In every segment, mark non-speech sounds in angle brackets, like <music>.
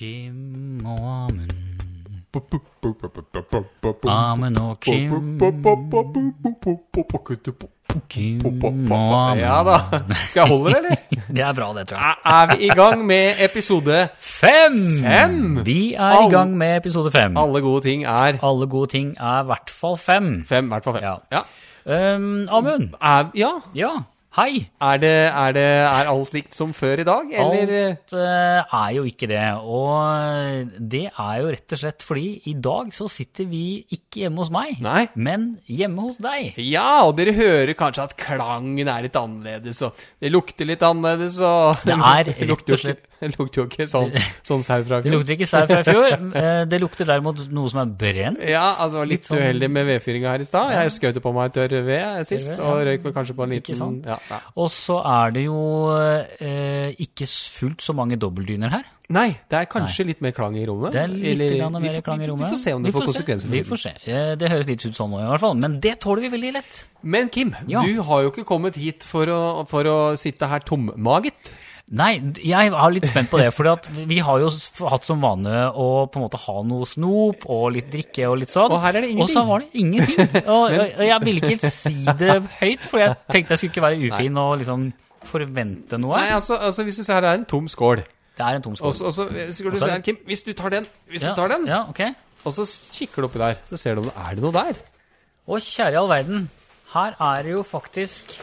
Kim og Amund. Amund og Kim. Kim og Amund. Ja da. Skal jeg holde det, eller? <laughs> Det er bra, det, tror jeg. Er vi i gang med episode Fem! Fem! Vi er i gang med episode fem. Alle gode ting er Alle gode ting er i hvert fall fem. fem. I hvert fall fem. Ja. Ja. Um, Amund, Er, ja. ja, hei. Er, det, er, det, er alt likt som før i dag, eller? Alt uh, er jo ikke det. Og det er jo rett og slett fordi i dag så sitter vi ikke hjemme hos meg, Nei. men hjemme hos deg. Ja, og dere hører kanskje at klangen er litt annerledes, og det lukter litt annerledes, og Det er <laughs> rett og slett- det lukter jo ikke sånn, <laughs> sånn sau fra i Det lukter ikke sau fra i fjor. <laughs> eh, Det lukter derimot noe som er brent. Ja, altså litt, Litt sånn- uheldig med vedfyringa her i stad. Jeg skjøt på meg tørr ved sist, ved, ja. og røyk vel kanskje på en liten ja, ja. Og så er det jo eh, ikke fullt så mange dobbeltdyner her. Nei, det er kanskje litt mer klang i rommet. Det er litt eller- vi mer får- klang i rommet. Vi får se om det får konsekvenser. Vi får se. Det høres litt ut sånn nå i hvert fall. Men det tåler vi veldig lett. Men Kim, Ja. du har jo ikke kommet hit for å, for å sitte her tommaget. Nei, jeg er litt spent på det. For vi har jo hatt som vane å på en måte ha noe snop og litt drikke og litt sånn. Og her er det ingenting. Og så var det ingenting. Og, jeg ville ikke si det høyt, for jeg tenkte jeg skulle ikke være ufin og liksom forvente noe. Nei, altså, altså hvis du ser her, det er en tom skål. Det er en tom skål. Og så skal du se er her, Kim, hvis du tar den, hvis ja, du tar den, Ja, okay. og så kikker du oppi der, så ser du om det er det noe der. Å, kjære all verden, her er det jo faktisk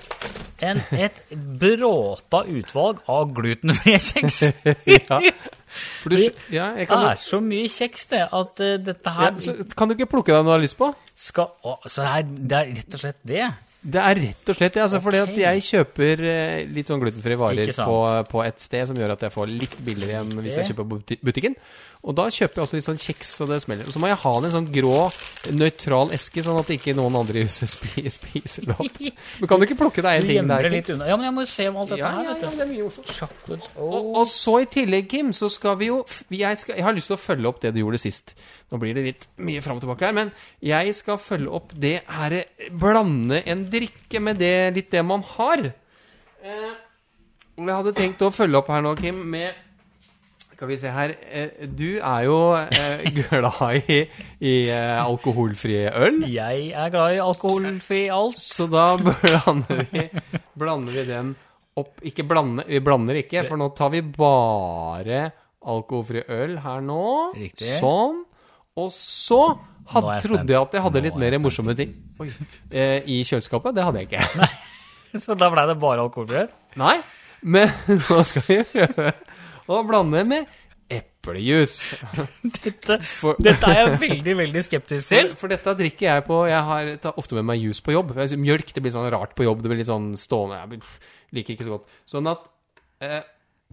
en, et bråta utvalg av glutenfrie kjeks. <laughs> ja. For du, ja, Det er så mye kjeks, det, at uh, dette ja, her så, kan du ikke plukke deg noe du har lyst på? skal å, Så det er, det er rett og slett det. Det er rett og slett det. Altså, fordi at jeg kjøper eh, litt sånn glutenfrie varer på, på et sted som gjør at jeg får litt billigere enn hvis jeg kjøper på butikken. Og da kjøper jeg også litt sånn kjeks, og det smeller. Og så må jeg ha den i en sånn grå, nøytral eske, sånn at ikke noen andre i huset <laughs> spiser, spiser det opp. <laughs> Men kan du ikke plukke deg en ting der? litt unna. Ja, men jeg må jo se om alt dette Ja, her, ja, du. ja, ja, det er mye morsomt. Chocolate. Og, og så i tillegg, Kim, så skal vi jo jeg, skal, jeg har lyst til å følge opp det du gjorde sist. Nå blir det litt mye fram og tilbake her, men jeg skal følge opp det her eh, Blande en drikke med det, litt det man har. Eh, jeg hadde tenkt å følge opp her nå, Kim, med Skal vi se her eh, Du er jo eh, <laughs> glad i, i eh, alkoholfri øl. Jeg er glad i alkoholfri alt. Så da <laughs> blander vi, blander vi den opp Ikke blande, vi blander ikke, for nå tar vi bare alkoholfri øl her nå. Riktig. Sånn. Og så had, jeg trodde jeg at jeg hadde Nå litt er mer morsomme ting Oi. I kjøleskapet. Det hadde jeg ikke. <laughs> Så da ble det bare alkoholfri. øl? Nei, men nå skal vi prøve å blande med eplejus. <laughs> Dette, For- dette er jeg veldig, veldig skeptisk til. For, for dette drikker jeg på Jeg har tar ofte med meg juice på jobb. Mjølk det blir sånn rart på jobb. Det blir litt sånn stående. Jeg liker ikke så godt. Sånn at eh,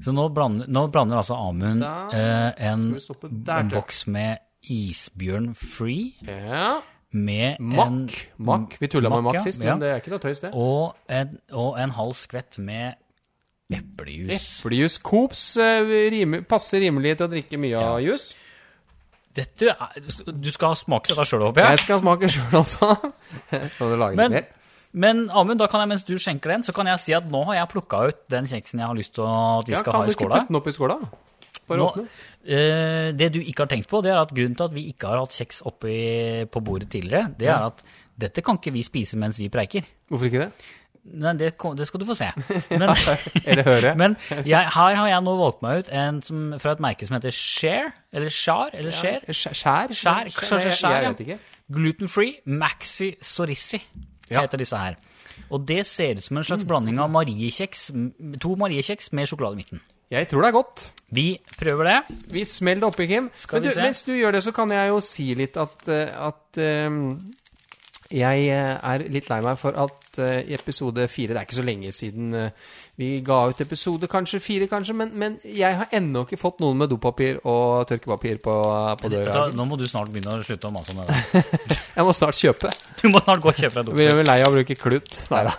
Så nå blander, nå blander altså Amund eh, en, der, en boks med isbjørn free Ja. med en Mack. Mack. Vi tulla med Mack, Mack sist, Ja. men det er ikke noe tøys, det. og, en, og en halv skvett med eplejus. Eplejus. Coops eh, rime, passer rimelig til å drikke mye av jus. Dette er, du skal smake dette sjøl, håper jeg. Jeg skal smake sjøl også. Men, men Amund, da kan jeg, mens du skjenker den, så kan jeg si at nå har jeg plukka ut den kjeksen jeg har lyst til at vi Ja, skal kan du ikke putte den opp i skåla? Nå, eh, det du ikke har tenkt på, det er at grunnen til at vi ikke har hatt kjeks oppi på bordet tidligere, det er at dette kan ikke vi spise mens vi preiker. Hvorfor ikke det? Nei, det, kom- det skal du få se. <laughs> Men, Eller høre? men jeg, her har jeg nå valgt meg ut en som, fra et merke som heter Share, eller Char, eller Share. Skjær? Skjær? Skjær, skjær, jeg ja. Gluten-free Maxi Sorissi Ja. heter disse her. Og det ser ut som en slags blanding av mariekjeks, to mariekjeks med sjokolade i midten. Jeg tror det er godt. Vi prøver det. Vi smeller det oppi, Kim. Du, mens du gjør det, så kan jeg jo si litt at, eh, at eh, jeg eh, er litt lei meg for at eh, i episode fire Det er ikke så lenge siden eh, vi ga ut episode kanskje fire, kanskje, men, men jeg har ennå ikke fått noen med dopapir og tørkepapir på, på døra. Nå må du snart begynne å slutte å mase om det. <laughs> Jeg må snart kjøpe. Du må snart gå og kjøpe deg Vi er vel lei av å bruke klut. Nei da,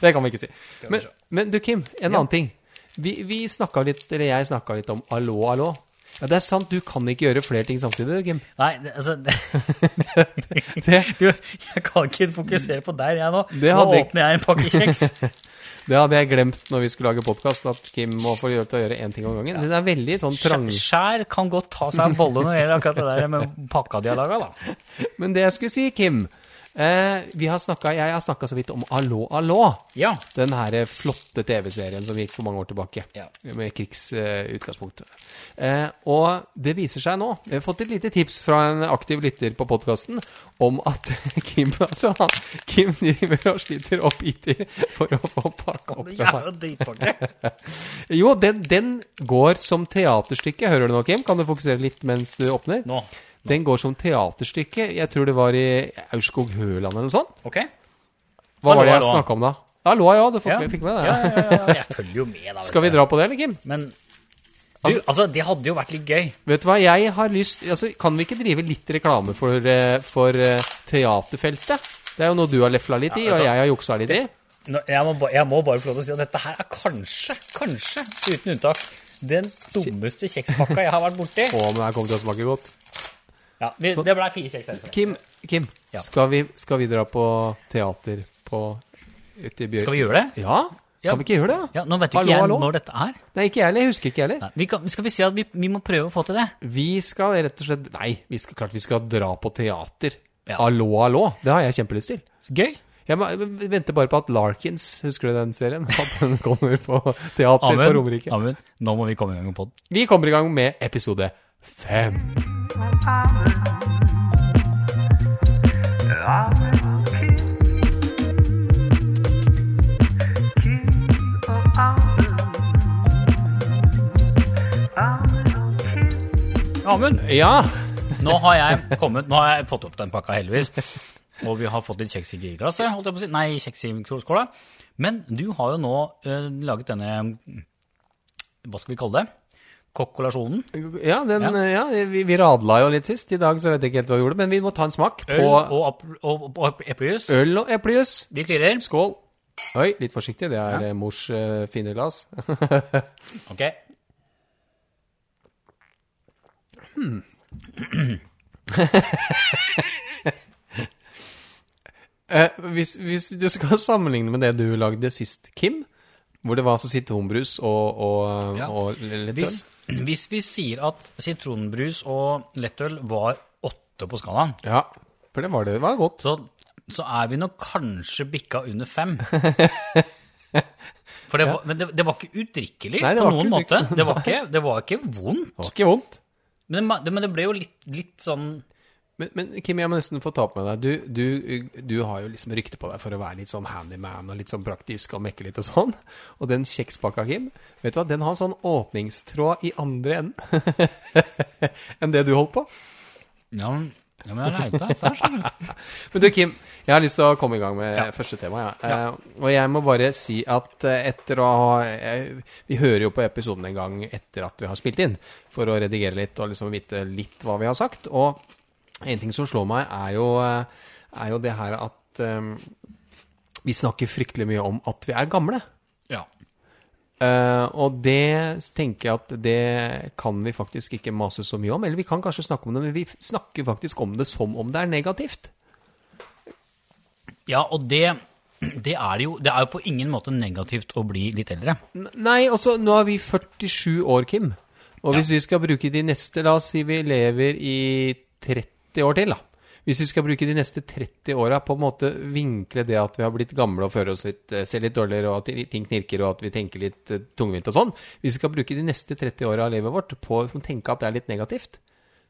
det, kan vi ikke si. Men, men du, Kim, en annen ting. Vi, vi litt, eller jeg snakka litt om allo, allo. Ja, Det er sant, du kan ikke gjøre flere ting samtidig, Kim. Nei, det, altså <laughs> det, Det, du, Jeg kan ikke fokusere på deg, jeg nå. Det Nå åpner jeg en pakke kjeks. <laughs> Det hadde jeg glemt når vi skulle lage podkast, at Kim må få lov til å gjøre én ting om gangen. Den er veldig sånn trang... Skjær kan godt ta seg en bolle når det gjelder akkurat det der med pakka de har laga, da. <laughs> Men det jeg skulle si, Kim eh, vi har snakket, Jeg har snakka så vidt om Allo, allo. Ja. Den her flotte TV-serien som gikk for mange år tilbake. Ja. Med krigsutgangspunkt. Eh, og det viser seg nå Vi har fått et lite tips fra en aktiv lytter på podkasten om at <laughs> Kim altså han, Kim driver og sliter opp IT for å få pakka opp det. Jævla. <laughs> Jo, den, den går som teaterstykke. Hører du nå, Kim? Kan du fokusere litt mens du åpner? Nå. Den går som teaterstykke. Jeg tror det var i Aurskog-Høland eller noe sånt. Ok? Hva Hallo, var det jeg hallo. snakka om da? Ja, lå jeg, ja. Du fikk, Ja. fikk med det? Ja, ja, ja. Jeg følger jo med, da. Skal vi dra på det, eller, Kim? Men du, altså, det hadde jo vært litt gøy. Vet du hva, jeg har lyst altså, Kan vi ikke drive litt reklame for, eh, for eh, teaterfeltet? Det er jo noe du har lefla litt i, og jeg har juksa litt i. Nå, jeg, må, ba- jeg må bare få lov til å si at dette her er kanskje, kanskje, uten unntak, den dummeste kjekspakka jeg har vært borti. Å, men det her kommer til å smake godt. Ja, vi, det ble fire kjeks. Kim, Kim Ja. skal, vi, skal vi dra på teater på ute i Bjørk? Skal vi gjøre det? Ja? Ja. Kan vi ikke gjøre det? Ja, Nå vet jo ikke jeg hallo? når dette er. Nei, ikke jeg heller. Jeg husker ikke heller. Nei, vi kan, skal vi si at vi, vi må prøve å få til det? Vi skal rett og slett Nei, vi skal, klart vi skal dra på teater. Ja. Hallo, hallo. Det har jeg kjempelyst til. Gøy. Jeg venter bare på at Larkins, husker du den serien? <laughs> At den kommer på teater på Romerike. Amund, nå må vi komme i gang med pod. Vi kommer i gang med episode fem. Amund, Ja. nå har jeg kommet, nå har jeg fått opp den pakka heldigvis. Og vi har fått litt kjeks i glasset, holdt jeg på å si. Nei, kjeks i skåla. Men du har jo nå uh, laget denne, hva skal vi kalle det? Kokkolasjonen. Ja, den, Ja. ja. vi, vi radla jo litt sist. I dag så vet jeg ikke helt hva vi gjorde, men vi må ta en smak Øl på og, og, og eplejus. øl og eplejus. Vi klirrer. Skål. Oi, litt forsiktig. Det er Ja. eh, mors uh, fine glass. <laughs> Ok. <clears throat> Eh, hvis, hvis du skal sammenligne med det du lagde sist, Kim, hvor det var altså sitronbrus og, og, Ja. og lettøl? Hvis, <clears throat> hvis vi sier at sitronbrus og lettøl var åtte på skalaen, Ja, for det var det. Det var godt. så, så er vi nok kanskje bikka under fem. <laughs> For det var, men det, det var ikke udrikkelig Nei, på noen måte. Det var ikke, det var ikke vondt. Det var ikke vondt. Men det, men det ble jo litt, litt sånn Men, men Kim, jeg må nesten få ta på meg deg. Du, du, du har jo liksom rykte på deg for å være litt sånn handyman og litt sånn praktisk og mekke litt og sånn. <laughs> Og den kjekspakka, Kim, vet du hva, den har sånn åpningstråd i andre enden <laughs> enn det du holdt på. Ja, men, ja, men jeg leita etter skjønner du. <laughs> Men du, Kim, jeg har lyst til å komme i gang med Ja. første tema. Ja. Eh, og jeg må bare si at eh, etter å ha uh, Vi hører jo på episoden en gang etter at vi har spilt inn, for å redigere litt og liksom vite litt hva vi har sagt. Og en ting som slår meg, er jo, eh, er jo det her at um, vi snakker fryktelig mye om at vi er gamle. Ja. Uh, og det tenker jeg at det kan vi faktisk ikke mase så mye om. Eller vi kan kanskje snakke om det, men vi snakker faktisk om det som om det er negativt. ja, og det, det, er jo, det er jo på ingen måte negativt å bli litt eldre. Nei, altså, nå er vi 47 år, Kim. Og hvis vi skal bruke de neste, la oss si vi lever i 30 år til, da. Hvis vi skal bruke de neste 30 åra på en måte vinkle det at vi har blitt gamle og føler oss litt, eh, ser litt dårligere, og at ting knirker, og at vi tenker litt eh, tungvint og sånn Hvis vi skal bruke de neste 30 åra av livet vårt på å tenke at det er litt negativt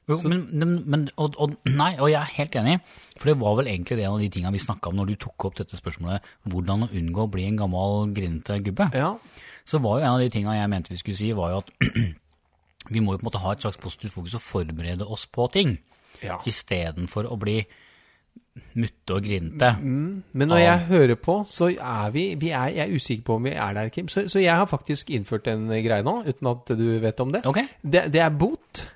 Jo, men, men, og, og, nei, og jeg er helt enig, for det var vel egentlig det en av de tingene vi snakka om når du tok opp dette spørsmålet hvordan å unngå å bli en gammel, grinete gubbe. Ja. Så var jo en av de tingene jeg mente vi skulle si, var jo at <clears throat> vi må jo på en måte ha et slags positivt fokus og forberede oss på ting, ja. istedenfor å bli mutte og grinete. Men når jeg hører på, så er vi, vi er, Jeg er usikker på om vi er der, Kim. Så, så jeg har faktisk innført en greie nå, uten at du vet om det. Okay. Det, det er bot.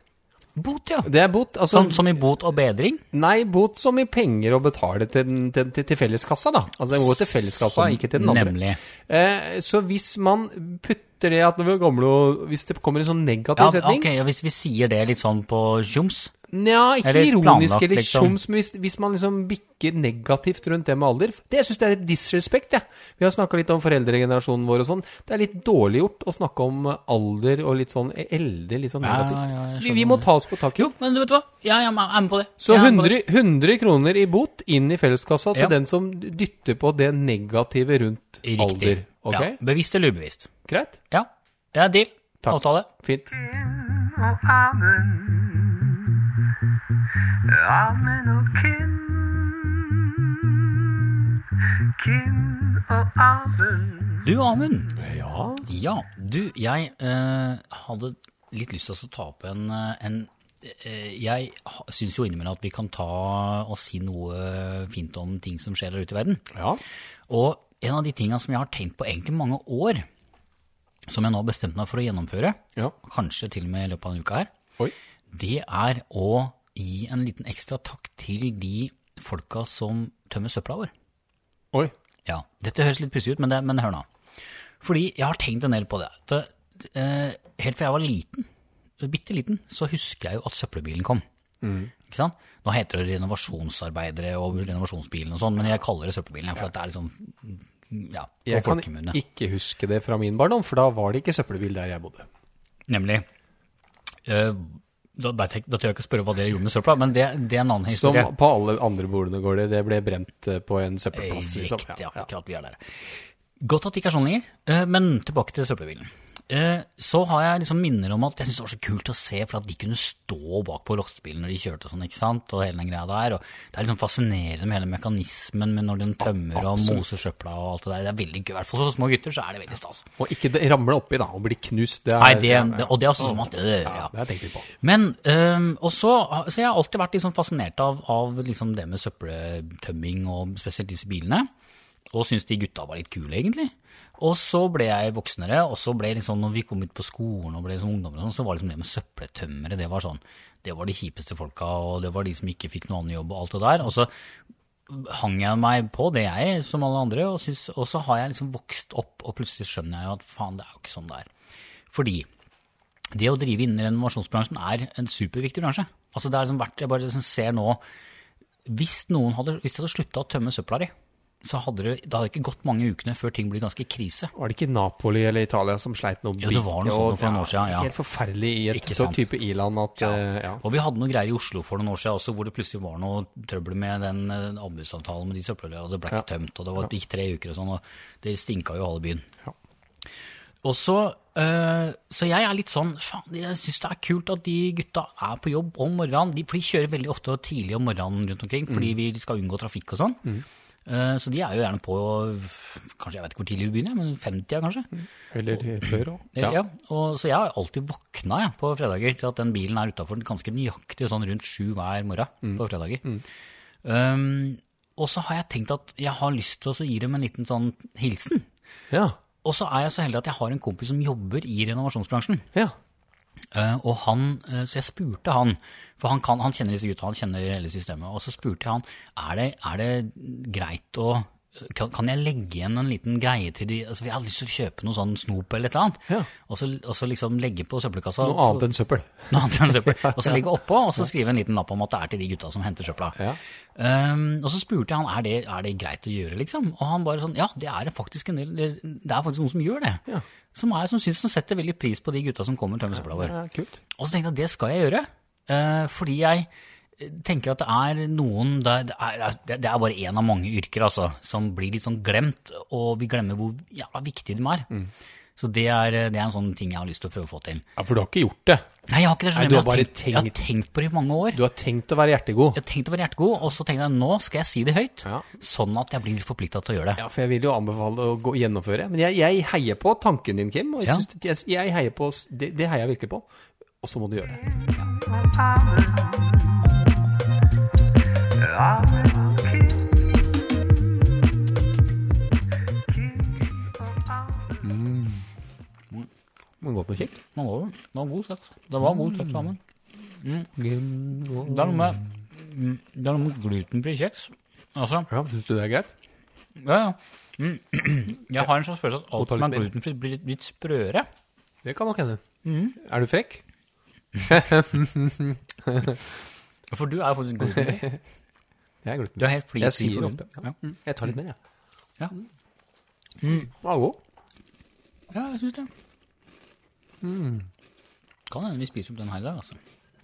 bot, ja. Det er bot. Altså, Som, som i bot og bedring. Nei, bot som i penger å betale til, den- til, til, til felleskassa, da. Altså det går til felleskassa, Som- ikke til den andre. Nemlig. Eh, så hvis man putter det at når vi er gamle og Hvis det kommer en sånn negativ Ja, setning ok, ja, Hvis vi sier det litt sånn på tjoms Nja, ikke Eller ironisk planlagt, eller liksom. tjoms, men hvis, hvis man liksom bikker negativt rundt det med alder Det syns jeg er disrespekt, jeg. Vi har snakka litt om foreldregenerasjonen vår og sånn. Det er litt dårlig gjort å snakke om alder og litt sånn eldre, litt sånn Ja, negativt. ja, jeg Så vi, vi må ta oss på taket. Jo, men du vet hva? Ja, jeg er med på det. Så Jeg er med på det. 100, 100 kroner i bot inn i felleskassa til Ja. den som dytter på det negative rundt Riktig. alder. Okay? Ja, bevisst eller ubevisst. Greit? Ja. Ja, deal. Takk. Avtale. Fint. Amund og Kim. Kim og Amund. Du, Amund. Ja. Ja, du, jeg eh, hadde litt lyst til å ta opp en, eh, en eh, Jeg syns jo innimellom at vi kan ta og si noe fint om ting som skjer der ute i verden. ja. Og en av de tinga som jeg har tenkt på egentlig mange år, som jeg nå har bestemt meg for å gjennomføre, Ja. kanskje til og med i løpet av en uke her, Oi. det er å gi en liten ekstra takk til de folka som tømmer søpla vår. Oi. Ja, dette høres litt pussig ut, men, det, men hør nå. Fordi jeg har tenkt en del på det. det eh, helt fra jeg var liten, bitte liten, så husker jeg jo at søppelbilen kom. Ikke sant? Nå heter det renovasjonsarbeidere og renovasjonsbilen og sånn, men jeg kaller det søppelbilen, for at det er liksom ja, Jeg kan ikke huske det fra min barndom, for da var det ikke søppelbil der jeg bodde. Nemlig. eh, da, jeg, da tør jeg ikke spørre hva dere gjorde med søpla, men det, det er en annen historie. Som på alle andre bordene går det. Det ble brent eh, på en søppelplass. Riktig, Liksom. Riktig, Ja, ja. akkurat vi er der. Godt at det ikke er sånn lenger, eh, men tilbake til søppelbilen. Eh, Så har jeg liksom minner om at jeg syntes det var så kult å se, for at de kunne stå bak på lastebilen når de kjørte og sånn, ikke sant, og hele den greia der. Og det er liksom fascinerende med hele mekanismen med når den tømmer og moser søpla og alt det der. Det er veldig gøy. I hvert fall for små gutter så er det veldig stas. Og ikke ramle oppi da, og bli knust. Det er, Nei, det, det, og det er også sånn at øh, ja, ja. det har jeg tenkt på. Men um, og så, så jeg har alltid vært liksom fascinert av, av liksom det med søppeltømming og spesielt disse bilene. Og syns de gutta var litt kule, egentlig. Og så ble jeg voksnere, og så ble liksom, når vi kom ut på skolen og ble liksom ungdommer, sånn, så var liksom det med søppeltømmere det var sånn, det var de kjipeste folka, og det var de som ikke fikk noe annen jobb og alt det der. Og så hang jeg meg på det jeg, som alle andre, og, synes, og så har jeg liksom vokst opp, og plutselig skjønner jeg jo at faen, det er jo ikke sånn det er. Fordi det å drive innen renovasjonsbransjen er en superviktig bransje. Altså det er liksom verdt, jeg bare liksom ser nå, hvis noen hadde, hvis de hadde sluttet å tømme søpla di, så hadde det, det hadde ikke gått mange ukene før ting ble ganske krise. Var det ikke Napoli eller Italia som sleit noe Jo, det var noe sånt for noen år siden, ja. Helt forferdelig i et Ikke så sant. type i-land at Ja. eh, ja. Og vi hadde noe greier i Oslo for noen år siden også, hvor det plutselig var noe trøbbel med den eh, anbudsavtalen med de søplene, og det ble ikke Ja. tømt, og det var, det gikk tre uker og sånn, og det stinka jo halve byen. Ja. Og så, øh, så jeg er litt sånn, faen, jeg synes det er kult at de gutta er på jobb om morgenen, de, for de kjører veldig ofte tidlig om morgenen rundt omkring, fordi vi skal unngå trafikk og sånn. Eh, så de er jo gjerne på, kanskje jeg vet ikke hvor tidlig du begynner, men 50 kanskje. Eller før òg. Ja. og, så jeg har alltid våkna jeg, på fredager til at den bilen er utafor ganske nøyaktig sånn rundt sju hver morgen på fredager. Um, og så har jeg tenkt at jeg har lyst til å gi dem en liten sånn hilsen. Ja. Og så er jeg så heldig at jeg har en kompis som jobber i renovasjonsbransjen. ja. Eh, og han, eh, så jeg spurte han, for han, kan, han kjenner disse gutta, han kjenner hele systemet, og så spurte jeg han, er det, er det greit å, kan, kan jeg legge igjen en liten greie til de, altså jeg hadde lyst til å kjøpe noe sånn snop eller et eller annet, Ja. og, så, og så liksom legge på søppelkassa. Noe annet enn søppel. <laughs> Noe annet enn søppel. <laughs> Og så legge oppå, og så skrive en liten lapp om at det er til de gutta som henter søpla. Ja. Um, og så spurte jeg han, er det, er det greit å gjøre, liksom? Og han bare sånn, ja, det er faktisk en del, det er faktisk noen som gjør det. Ja. Som, er, som synes, som setter veldig pris på de gutta som kommer og tømmer søpla vår. Og så tenkte jeg at det skal jeg gjøre, uh, fordi jeg tenker at det er noen der, det er, det er bare en av mange yrker altså, som blir litt sånn glemt, og vi glemmer hvor jævla viktige de er. Mm. Så det er, det er en sånn ting jeg har lyst til å prøve å få til. Ja, for du har ikke gjort det. Nei, jeg har ikke det, Nei, du har bare tenkt, tenkt, jeg har tenkt- på det i mange år. Du har tenkt å være hjertegod. Jeg har tenkt å være hjertegod, og så tenkte jeg nå skal jeg si det høyt, Ja. sånn at jeg blir litt forpliktet til å gjøre det. Ja, for jeg vil jo anbefale å gå, gjennomføre. Men jeg, jeg heier på tanken din, Kim. Og jeg, Ja. det, jeg, heier på, det, det heier jeg virkelig på. Og så må du gjøre det. og Amund. Man og Kim. Kim og Amund. Må gå på kikk. Det var, det var god sex. Det var god sex sammen. Det er noe med, mm, det er noe med glutenfri kjeks. Altså, Ja, Syns du det er greit? ja, ja. Mm. <clears throat> Jeg har en slags følelse at alt som er glutenfritt blir litt, litt sprøere. Det kan nok hende. Er du frekk? <laughs> For du er jo faktisk glutenfri. <laughs> Jeg er gluten. Du er helt fly Jeg fri sier ofte. Ja. Mm. Jeg tar litt mer, jeg. Ja. Mm. var god. ja, jeg syns det. Kan hende vi spiser opp den her i dag, altså.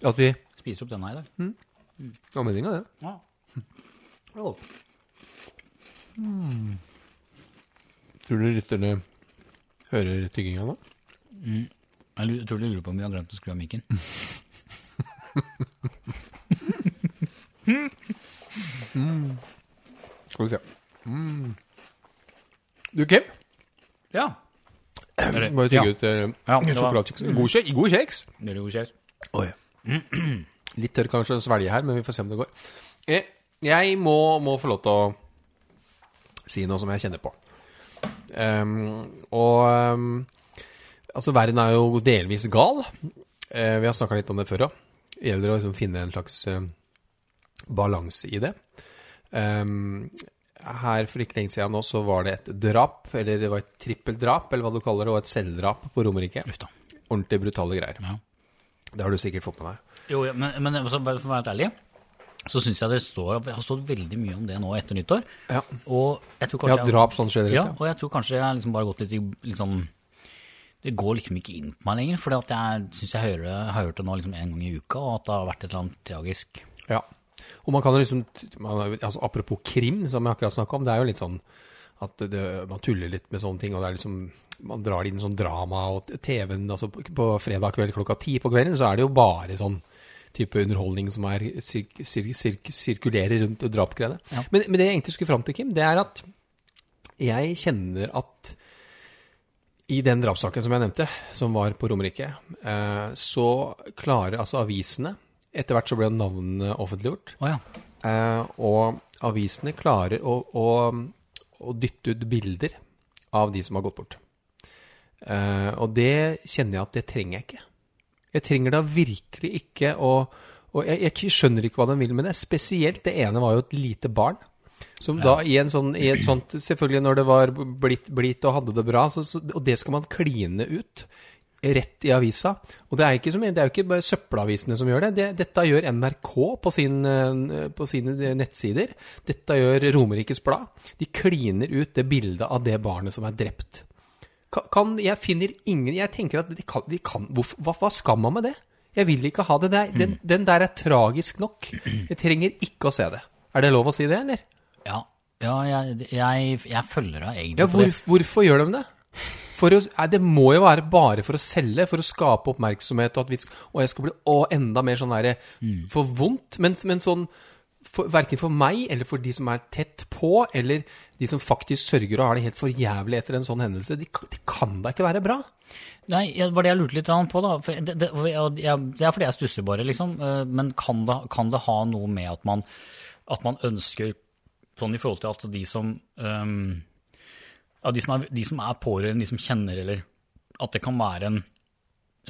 At vi Spiser opp den her i dag. Det var meninga, det. Ja. Det var godt. Tror du lytterne hører tygginga nå? Jeg tror du lurer på om vi har glemt å skru av mikken. <laughs> <laughs> <laughs> Skal vi se. Mm. Du, Kim? Ja. Eller- Bare tygge ja. ut eh, Ja, det var- sjokoladekjeks. God, kjeks- god kjeks. Oi. Litt tørr kanskje å svelge her, men vi får se om det går. Eh, Jeg må, må få lov til å si noe som jeg kjenner på. Ehm, og ehm, altså, verden er jo delvis gal. Eh, vi har snakka litt om det før òg. Det gjelder å liksom finne en slags eh, balanse i det. Ehm, her for ikke lenge siden nå så var det et drap, eller det var et trippeldrap, eller hva du kaller det, og et selvdrap på Romerike. Ordentlig brutale greier. Ja. Det har du sikkert fått med deg. Jo, ja, men, men altså, for å være helt ærlig, så syns jeg det står, har stått veldig mye om det nå etter nyttår. Ja. Og jeg tror Ja, drap sånn generelt, Ja, ja. og jeg tror kanskje jeg har liksom bare gått litt i liksom Det går liksom ikke inn på meg lenger, for jeg syns jeg hører, har hørt det nå liksom en gang i uka, og at det har vært et eller annet tragisk. Ja. Og man kan jo liksom man, altså Apropos krim, som jeg akkurat snakka om, det er jo litt sånn at det, man tuller litt med sånne ting, og det er liksom Man drar inn sånn drama og TV-en altså på, på fredag kveld klokka ti på kvelden, så er det jo bare sånn type underholdning som er sirk, sirk, sirk, sirkulerer rundt drapgreiene. Ja. Men, men det jeg egentlig skulle fram til, Kim, det er at jeg kjenner at i den drapssaken som jeg nevnte, som var på Romerike, eh, så klarer altså avisene Etter hvert så ble navnene offentliggjort. Oh, ja. Eh, og avisene klarer å, å, å dytte ut bilder av de som har gått bort. Eh, og det kjenner jeg at det trenger jeg ikke. Jeg trenger da virkelig ikke å Og jeg, jeg skjønner ikke hva den vil med det. Spesielt det ene var jo et lite barn. Som da i, en sånn, i et sånt Selvfølgelig når det var blitt, blitt og hadde det bra, så, så, og det skal man kline ut rett i avisa. Og det er, ikke som, det er jo ikke bare søppelavisene som gjør det. det. Dette gjør NRK på, sin, eh, på sine nettsider. Dette gjør Romerikes Blad. De kliner ut det bildet av det barnet som er drept. Kan, kan, jeg finner ingen Jeg tenker at de kan, de kan hvorf- hva, hva skal man med det? Jeg vil ikke ha det. det er, den, den der er tragisk nok. Jeg trenger ikke å se det. Er det lov å si det, eller? Ja, ja jeg, jeg, jeg følger deg egentlig Ja, hvor, hvorfor gjør de det? For å, det må jo være bare for å selge, for å skape oppmerksomhet, og skal, og jeg skal bli å, enda mer sånn der, for vondt, men, men sånn, for, hverken for meg, eller for de som er tett på, eller de som faktisk sørger og har det helt for jævlig etter en sånn hendelse, de, kan- de kan da ikke være bra. Nei, det var det jeg lurte litt på, da. For det, det, jeg, det er fordi jeg stusser bare, liksom. Eh, Men kan det, kan det ha noe med at man, at man ønsker Sånn i forhold til at de som ehm, ja, de, som er, de som er pårørende, de som kjenner, eller at det kan være en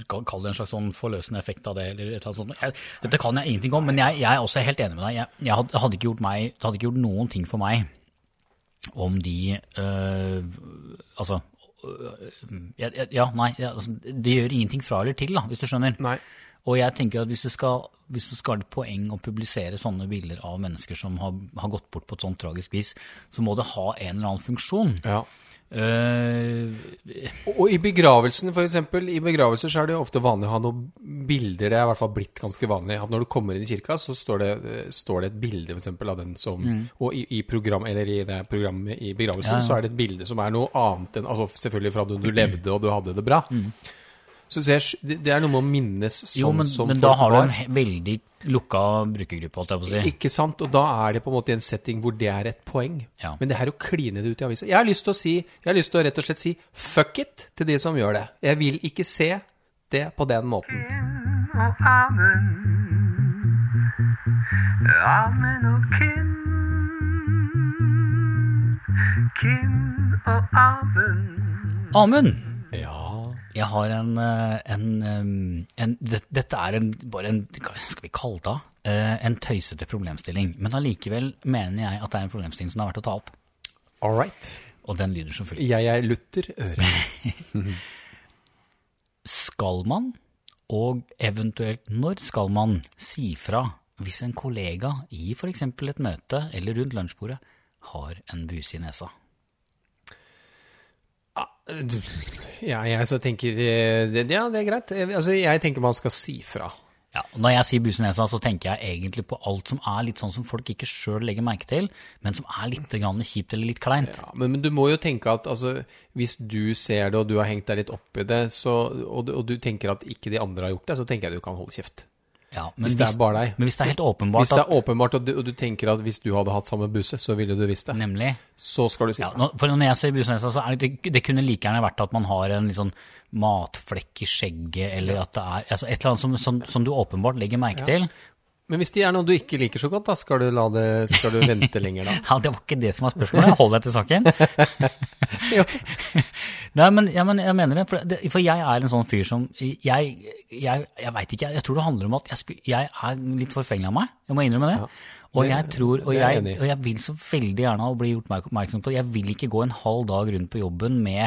Kall det en slags sånn forløsende effekt av det. eller et eller annet sånt. Jeg, dette kan jeg ingenting om, men jeg, jeg er også helt enig med deg. Jeg, jeg hadde, hadde ikke meg, hadde ikke gjort noen ting for meg om de øh, Altså ja, ja, nei, ja, altså, det gjør ingenting fra eller til, da, hvis du skjønner. Nei. Og jeg tenker at hvis det skal, hvis det skal være et poeng å publisere sånne bilder av mennesker som har, har gått bort på et sånt tragisk vis, så må det ha en eller annen funksjon. Ja. Eh, Og i begravelsen, for eksempel, i begravelser så er det jo ofte vanlig å ha noen bilder, det er i hvert fall blitt ganske vanlig, at når du kommer inn i kirka, så står det, eh, står det et bilde for eksempel av den som, og i, i, program, eller i det programmet i begravelsen, Ja, ja. så er det et bilde som er noe annet enn, altså selvfølgelig fra da du levde og du hadde det bra. Så, så jeg, det er noe med å minnes sånn jo, men, som men da har du en veldig lukka brukergruppe, holdt jeg på å si. Ikke sant? Og da er det på en måte i en setting hvor det er et poeng. Ja. Men det her å kline det ut i avisa Jeg har lyst til å si, jeg har lyst til å rett og slett si fuck it til de som gjør det. Jeg vil ikke se det på den måten. og amen. Amen og Kim. Kim og amen. Amund! Ja. Jeg har en, eh, en, en det, Dette er en, bare en Hva skal vi kalle det? Eh, En tøysete problemstilling. Men allikevel mener jeg at det er en problemstilling som det er verdt å ta opp. All right. Og den lyder som følger. Jeg er lutter Øre. <laughs> Skal man, og eventuelt når skal man, si fra hvis en kollega i f.eks. et møte eller rundt lunsjbordet har en buse i nesa? Ja, jeg så tenker eh, Ja, det er greit. Eh, Altså, jeg tenker man skal si fra. Ja, og Når jeg sier buse nesa, så tenker jeg egentlig på alt som er litt sånn som folk ikke sjøl legger merke til, men som er litt grann kjipt eller litt kleint. Ja, men, men du må jo tenke at altså, hvis du ser det, og du har hengt deg litt opp i det, så, og, du- og du tenker at ikke de andre har gjort det, så tenker jeg du kan holde kjeft. Ja, men Hvis det er bare deg. Men hvis det er helt åpenbart Hvis det er åpenbart, og du, og du tenker at hvis du hadde hatt samme busse, så ville du visst det, Nemlig. så skal du si Ja, fra. for når jeg ser buse så er det, det kunne like gjerne vært at man har en litt sånn matflekk i skjegget, eller at det er altså et eller annet som, som, som du åpenbart legger merke til. Men hvis det er noe du ikke liker så godt, da skal du, la det, skal du vente lenger da? <laughs> Ja, det var ikke det som var spørsmålet. Hold deg til saken. <laughs> Nei, men, ja, men jeg mener det for, det. for jeg er en sånn fyr som Jeg, jeg, jeg veit ikke, jeg, jeg tror det handler om at jeg, sku, jeg er litt forfengelig av meg. Jeg må innrømme det. Og Det- jeg tror, og og jeg vil så veldig gjerne bli gjort oppmerksom på Jeg vil ikke gå en halv dag rundt på jobben med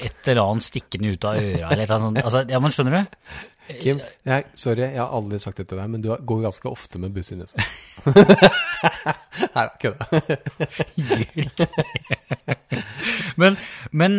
et eller annet stikkende ut av øra eller et eller annet sånt. Altså, ja, men skjønner du? Kim, jeg, sorry, jeg har aldri sagt det til deg, men du går ganske ofte med buss i nesa. <laughs> Nei, kødda. <laughs> Men, men,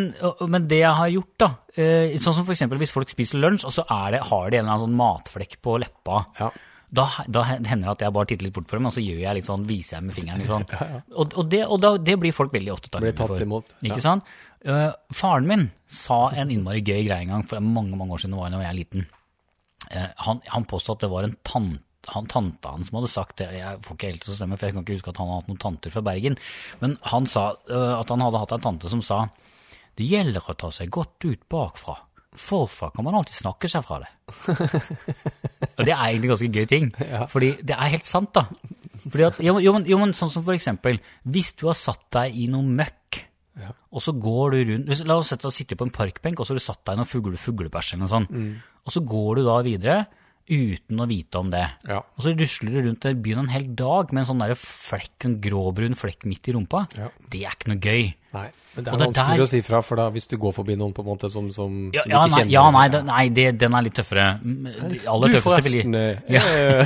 men det jeg har gjort, da eh, Sånn som for eksempel hvis folk spiser lunsj, og så er det, har de en eller annen sånn matflekk på leppa. Ja. Da, da hender det at jeg bare titter litt bort på dem, og så gjør jeg litt sånn, viser jeg med fingeren. Litt sånn. <laughs> Og, og, det, og da, det blir folk veldig ofte Blir tatt for. imot, ja. Ikke sant? Uh, faren min sa en innmari gøy greie en gang, for mange mange år siden var da jeg var liten. Eh, han, han påstod at det var en tante han, tanta hans som hadde sagt det, jeg får ikke helt til å stemme, for jeg kan ikke huske at han hadde hatt noen tanter fra Bergen, men han sa øh, at han hadde hatt en tante som sa det gjelder å ta seg godt ut bakfra. Forfra kan man alltid snakke seg fra det. <laughs> Og det er egentlig en ganske gøy ting, fordi det er helt sant, da. Fordi at, jo, men- jo, men, sånn som for eksempel, hvis du har satt deg i noe møkk, og så går du rundt La oss sette deg sitte på en parkbenk, og så har du satt deg i noe fugle, fuglebæsj eller noe sånt. Og så går du da videre uten å vite om det. Ja. Og så rusler du rundt byen en hel dag med en sånn der flekk, en gråbrun flekk midt i rumpa. Ja. Det er ikke noe gøy. Nei, men det er det vanskelig der- å si fra, for da hvis du går forbi noen på en måte som, som, Ja, som ja, ikke kjenner ja, nei, det, nei det, den er litt tøffere. Mm, De aller Du, tøffeste ville eh, ja,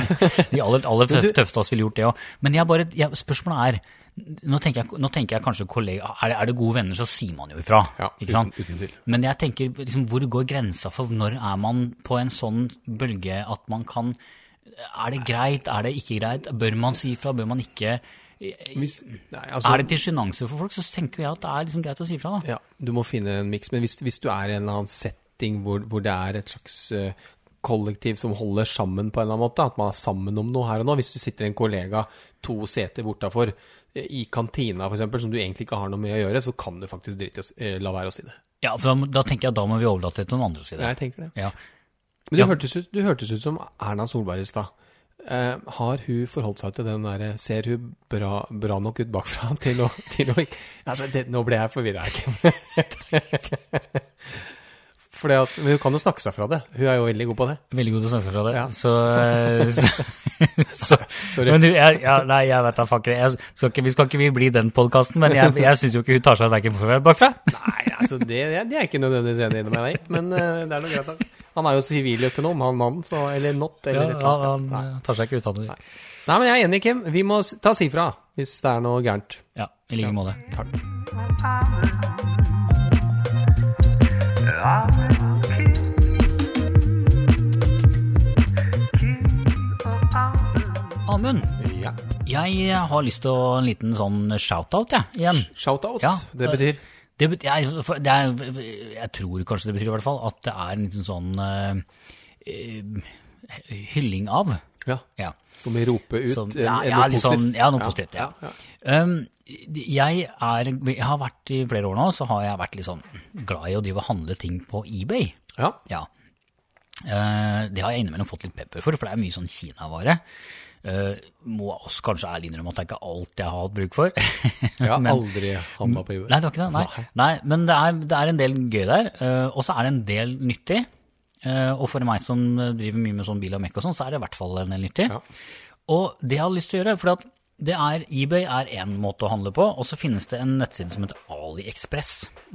<laughs> De aller, aller tøff- tøffeste av oss ville gjort det òg. Men jeg bare, jeg, spørsmålet er nå tenker, jeg, nå tenker jeg kanskje kollega, er det, er det gode venner, så sier man jo ifra. Ja, ikke sant? uten- uten. Men jeg tenker, liksom, hvor går grensa for når er man på en sånn bølge at man kan Er det greit, er det ikke greit? Bør man si ifra, bør man ikke? Hvis, nei, altså, Er det til sjenanse for folk, så tenker jeg at det er liksom greit å si ifra. Ja, du må finne en miks. Men hvis, hvis du er i en eller annen setting hvor, hvor det er et slags eh, kollektiv som holder sammen på en eller annen måte, at man er sammen om noe her og nå. Hvis du sitter en kollega to seter bortafor eh, i kantina f.eks., som du egentlig ikke har noe med å gjøre, så kan du faktisk drite i å s- eh, la være å si det. Ja, for da, da tenker jeg at da må vi overlate det til noen andre å si det. Jeg tenker det. Ja. Men du, Ja. hørtes ut, du hørtes ut som Erna Solberg i stad. Eh, har hun forholdt seg til den derre Ser hun bra, bra nok ut bakfra <laughs> til å, til å Altså, det, nå ble jeg forvirra. <laughs> Fordi at, men hun kan jo snakke seg fra det. Hun er jo veldig god på det. Veldig god til å snakke seg fra det. Ja. Så, eh, så, <laughs> så Sorry. Men du, jeg, ja, nei, jeg vet da. Jeg skal ikke, vi skal ikke vi bli den podkasten, men jeg, jeg syns jo ikke hun tar seg verken forfra eller bakfra. Nei, altså, det, det er jeg ikke nødvendigvis enig med deg i, men eh, det er noe greit nok. Han er jo siviløkonom, han mannen, så Eller not, Ja, eller et eller han, annet. han eh, tar seg ikke ut av det. Nei, men jeg er enig, Kim. Vi må ta si ifra hvis det er noe gærent. Ja, i like måte. Takk. Amund, Ja. jeg har lyst til å en liten sånn shout-out, jeg, igjen. Shout-out. Ja, det betyr Det, jeg, det er, jeg tror kanskje det betyr i hvert fall at det er en liten sånn eh, hylling av. Ja. Ja. Som vi roper ut Som, ja, ja, noe sånn, positivt. ja, noe positivt. Ja. ja, ja. Um, jeg, er, jeg har vært i flere år nå, så har jeg vært litt sånn glad i å drive og handle ting på eBay. Ja. Ja. Eh, det har jeg innimellom fått litt pepper for, for det er mye sånn Kina-vare. Eh, må også kanskje ærlig innrømme at det er ikke alt jeg har hatt bruk for. <laughs> Jeg har <laughs> Men- aldri havna på jorda. Nei, det var ikke det. Nei. Nei men det er, det er en del gøy der, Uh, og så er det en del nyttig. Uh, og for meg som driver mye med sånn bil og mekk og sånn, så er det i hvert fall en del nyttig. Ja. Og det jeg hadde lyst til å gjøre, for at det er, eBay er én måte å handle på, og så finnes det en nettside som heter AliExpress.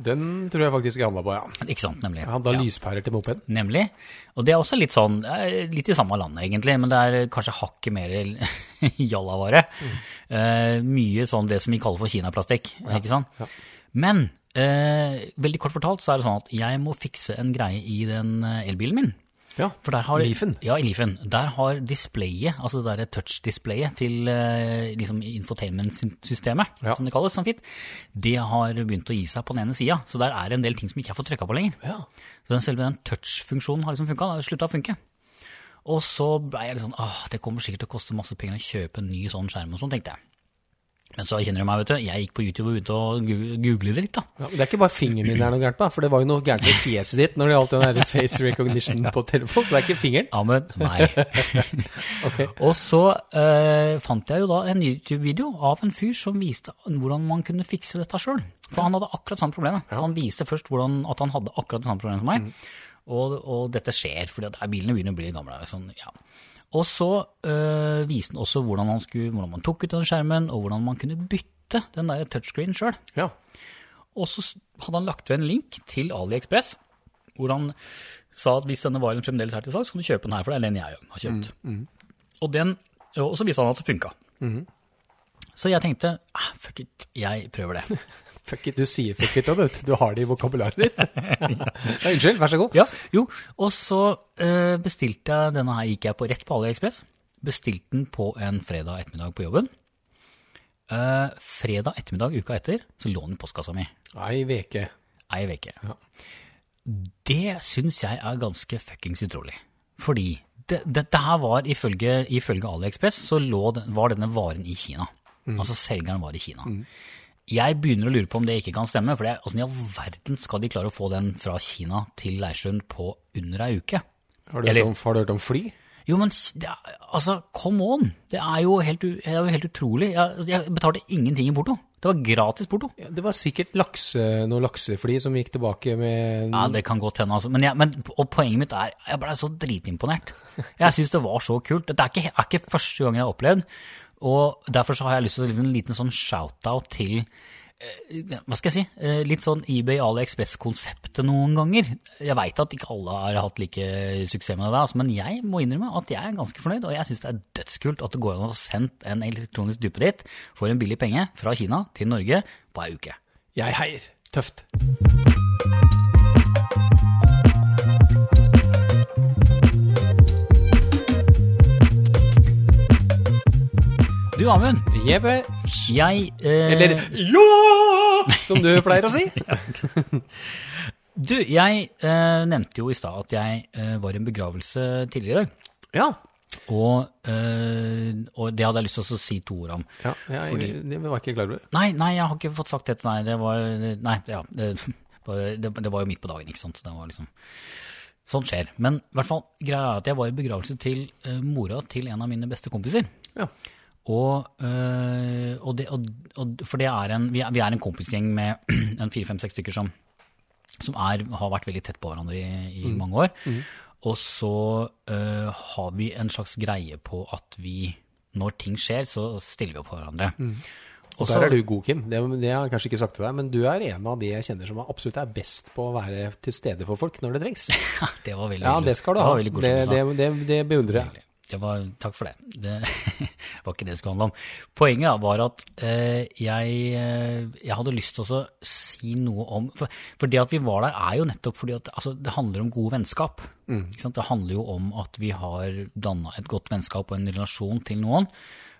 Den tror jeg faktisk jeg handla på, ja. Ikke sant, nemlig. Jeg handla Ja. lyspærer til moped. Nemlig. Og det er også litt sånn, litt i samme land egentlig, men det er kanskje hakket mer <laughs> jallavare. Eh, mye sånn det som vi kaller for kinaplastikk, ikke sant? Men eh, veldig kort fortalt så er det sånn at jeg må fikse en greie i den eh, elbilen min. Ja. For der har, Leafen? Ja, i Leafen. Der har displayet, altså det der touch-displayet til eh, liksom infotainment-systemet, Ja. som det kalles sånn fint, det har begynt å gi seg på den ene sida. Så der er det en del ting som ikke er fått trykka på lenger. Ja. Så den selve den touch-funksjonen har liksom funka, slutta å funke. Og så ble jeg litt sånn åh, det kommer sikkert til å koste masse penger å kjøpe en ny sånn skjerm og sånn, tenkte jeg. Men så kjenner du meg, vet du. Jeg gikk på YouTube og begynte å google det litt, da. Ja, det er ikke bare fingeren min det er noe gærent på, for det var jo noe gærent med fjeset ditt når det gjaldt den der <laughs> face recognition på telefon, så det er ikke fingeren. Ja, men nei. <laughs> okay. <laughs> Og så eh, fant jeg jo da en YouTube-video av en fyr som viste hvordan man kunne fikse dette sjøl. For han hadde akkurat samme problemet. Han viste først hvordan, at han hadde akkurat det samme problemet som meg. Og, og dette skjer at bilene begynner å bli gamle. Sånn, ja. Og så øh, viste han også hvordan, han skulle, hvordan man tok ut den skjermen, og hvordan man kunne bytte den der touchscreen sjøl. Ja. Og så hadde han lagt ved en link til AliExpress, hvor han sa at hvis denne varen fremdeles er til salgs, så kan du kjøpe den her, for det er den jeg har kjøpt. Og, den, og så viste han at det funka. Så jeg tenkte ah, fuck it, jeg prøver det. <laughs> Fuck it, du sier fuck it, og du, har det i vokabularet ditt. <laughs> ja, unnskyld, vær så god. Ja, jo, og så uh, bestilte jeg denne her, gikk jeg på rett på AliExpress. Bestilte den på en fredag ettermiddag på jobben. Uh, fredag ettermiddag uka etter så lå den i postkassa mi. Ei veke. Ei veke. Ja. Det syns jeg er ganske fuckings utrolig. Fordi det, dette her var ifølge, ifølge AliExpress, så lå den, var denne varen i Kina. Altså selgeren var i Kina. Jeg begynner å lure på om det ikke kan stemme, for åssen i all verden skal de klare å få den fra Kina til Leirsund på under ei uke? Har du, Eller- om, har du hørt om fly? Jo, men det er, altså, come on! Det er jo helt, det er jo helt utrolig. Jeg, jeg betalte ingenting i porto. Det var gratis porto. Ja, det var sikkert lakse, noen laksefly som gikk tilbake med Ja, det kan godt hende, altså. Men, jeg, men og poenget mitt er, jeg ble så dritimponert. Jeg syns det var så kult. Dette er ikke, er ikke første gang jeg har opplevd, og derfor så har jeg lyst til å gi en liten sånn shout-out til eh, hva skal jeg si, eh, litt sånn eBay AliExpress-konseptet noen ganger. Jeg veit at ikke alle har hatt like suksess med det, der, altså, men jeg må innrømme at jeg er ganske fornøyd. Og jeg syns det er dødskult at det går an å få sendt en elektronisk dupe dit for en billig penge fra Kina til Norge på ei uke. Jeg heier. Tøft. Du Amund, Jeppe. jeg eh, Eller ja, som du <laughs> pleier å si. Du, jeg eh, nevnte jo i stad at jeg eh, var i en begravelse tidligere i dag. Ja. Og, eh, og det hadde jeg lyst til å si to ord om. ja jeg, Fordi- det var ikke klar over. Nei, nei, jeg har ikke fått sagt det til deg. Det var Nei, ja. Det, <laughs> var, det, det var jo midt på dagen, ikke sant. Så det var liksom Sånt skjer. Men i hvert fall, greia er at jeg var i begravelse til eh, mora til en av mine beste kompiser. Ja. Og, øh, og, det, og, og for det er en, vi, er, vi er en kompisgjeng med <clears throat> en fire-fem-seks stykker som, som er, har vært veldig tett på hverandre i, i mange år. Og så øh, har vi en slags greie på at vi, når ting skjer, så stiller vi opp for hverandre. Og så- der er du god, Kim. Det, det har jeg kanskje ikke sagt til deg, men du er en av de jeg kjenner som absolutt er best på å være til stede for folk når det trengs. <laughs> Det var veldig Ja, det skal du ha. veldig Det, altså. det, det beundrer jeg. Var, takk for det. Det <laughs> var ikke det det skulle handle om. Poenget var at eh, jeg, eh, jeg hadde lyst til å si noe om for, for det at vi var der, er jo nettopp fordi at altså, det handler om gode vennskap. Sant? Det handler jo om at vi har danna et godt vennskap og en relasjon til noen.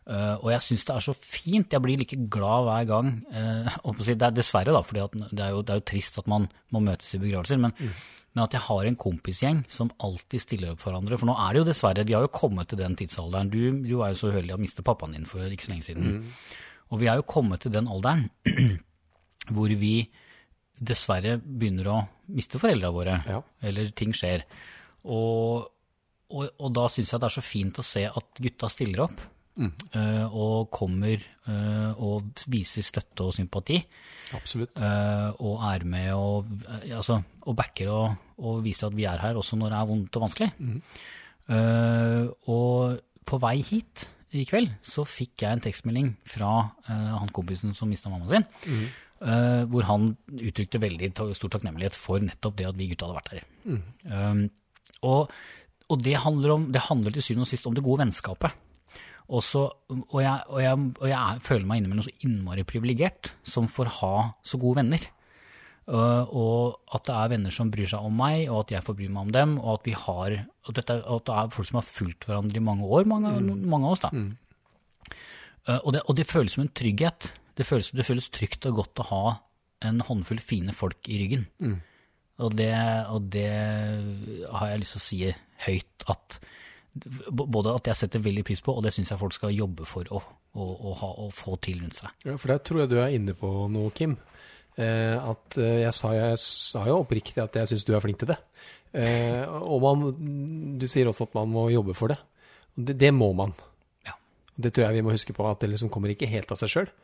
Eh, og jeg syns det er så fint. Jeg blir like glad hver gang. eh, <laughs> det er dessverre, da, for det, det er jo trist at man må møtes i begravelser. Men, men at jeg har en kompisgjeng som alltid stiller opp for hverandre. For nå er det jo dessverre, vi har jo kommet til den tidsalderen. Du, du er jo så uheldig å miste pappaen din for ikke så lenge siden. Og vi er jo kommet til den alderen <clears throat> hvor vi dessverre begynner å miste foreldra våre. Ja. Eller ting skjer. Og, og, og da syns jeg det er så fint å se at gutta stiller opp. Eh, og kommer eh, og viser støtte og sympati. Absolutt. eh, og er med og, altså, og backer og, og viser at vi er her også når det er vondt og vanskelig. Mm. og på vei hit i kveld så fikk jeg en tekstmelding fra han kompisen som mista mammaen sin, Mm. hvor han uttrykte veldig stor takknemlighet for nettopp det at vi gutta hadde vært der. Um, og og det, handler om, det handler til syvende og sist om det gode vennskapet. Og, så, og, jeg, og, jeg, og jeg er- føler meg innimellom så innmari privilegert som får ha så gode venner. Uh, og at det er venner som bryr seg om meg, og at jeg får bry meg om dem, og at vi har at, dette, at det er folk som har fulgt hverandre i mange år, mange, mange av oss. da. Uh, og, det, og det føles som en trygghet. Det føles, det føles trygt og godt å ha en håndfull fine folk i ryggen. Og, det, og det har jeg lyst til å si høyt at både at jeg setter veldig pris på, og det syns jeg folk skal jobbe for å, å, å, ha, å få til rundt seg. Ja, for der tror jeg du er inne på noe, Kim. Eh, at eh, jeg, sa, jeg sa jo oppriktig at jeg syns du er flink til det. Eh, og man, du sier også at man må jobbe for det. Det, det må man. Ja. Det tror jeg vi må huske på, at det liksom kommer ikke helt av seg sjøl.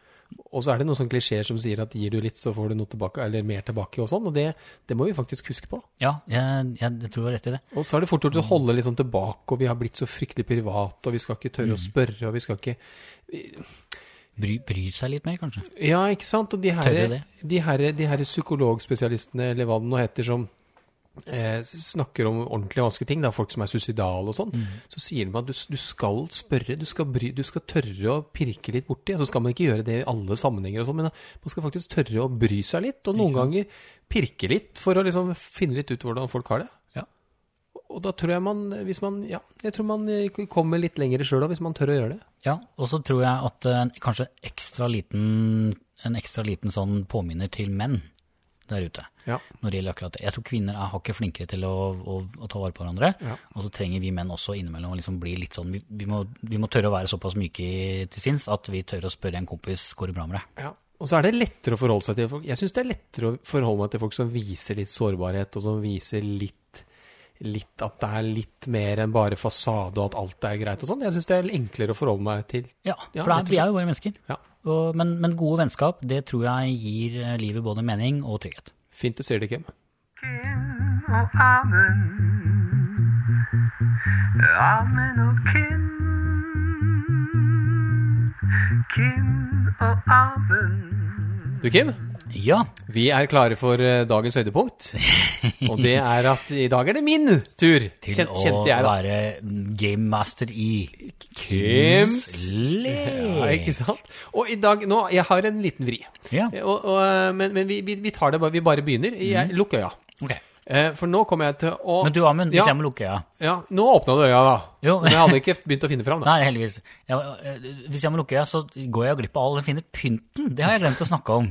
Og så er det noen sånne klisjeer som sier at gir du litt, så får du noe tilbake, eller mer tilbake og sånn. Og det, det må vi faktisk huske på. Ja, jeg, jeg, tror du har rett i det. Og så er det fort gjort å holde litt sånn tilbake, og vi har blitt så fryktelig private, og vi skal ikke tørre å spørre, og vi skal ikke Bry, bry seg litt mer, kanskje. Ja, ikke sant? Og de her, de her, de her psykologspesialistene, eller hva det nå heter, som eh, snakker om ordentlig vanskelige ting, da, folk som er suicidale og sånn, så sier de at du, du skal spørre, du skal, bry, du skal tørre å pirke litt borti. Så skal man ikke gjøre det i alle sammenhenger og sånn, men man skal faktisk tørre å bry seg litt, og noen ganger pirke litt for å liksom finne litt ut hvordan folk har det. Ja. Og da tror jeg man, hvis man, ja, jeg tror man eh, kommer litt lenger sjøl hvis man tør å gjøre det. Ja, og så tror jeg at en kanskje ekstra liten, en ekstra liten sånn påminner til menn der ute. Ja. Når det gjelder akkurat det. Jeg tror kvinner er hakket flinkere til å, å, å ta vare på hverandre. Ja. Og så trenger vi menn også innimellom å liksom bli litt sånn vi, vi, må, vi må tørre å være såpass myke til sinns at vi tør å spørre en kompis går det bra med deg. Ja. Og så er det lettere å forholde seg til folk. Jeg syns det er lettere å forholde meg til folk som viser litt sårbarhet, og som viser litt, litt at det er litt mer enn bare fasade, og at alt er greit og sånn. Jeg syns det er enklere å forholde meg til. Ja, Ja, for det er, vi er jo bare mennesker. Ja. Og, men, men gode vennskap, det tror jeg gir eh, livet både mening og trygghet. Fint du sier det, Kim. Kim og Amund. Amund og Kim. Kim og Amund. Du, Kim. Ja, Vi er klare for eh, dagens høydepunkt. Og det er at i dag er det min tur. til Kjent, å jeg, være gamemaster i Kims Ja, ikke sant? Og i dag Nå, jeg har en liten vri. Ja. Og, og, men men vi, vi, tar det bare Vi bare begynner. Jeg, lukker øya. Ok. Eh, For nå kommer jeg til å Men du, Amund, hvis Ja. jeg må lukke øya Ja, nå åpna du øya, da. Jo. Men jeg hadde ikke begynt å finne fram, da. Nei, heldigvis. Eh, hvis jeg må lukke øya, så går jeg glipp av all den fine pynten. Det har jeg glemt å snakke om.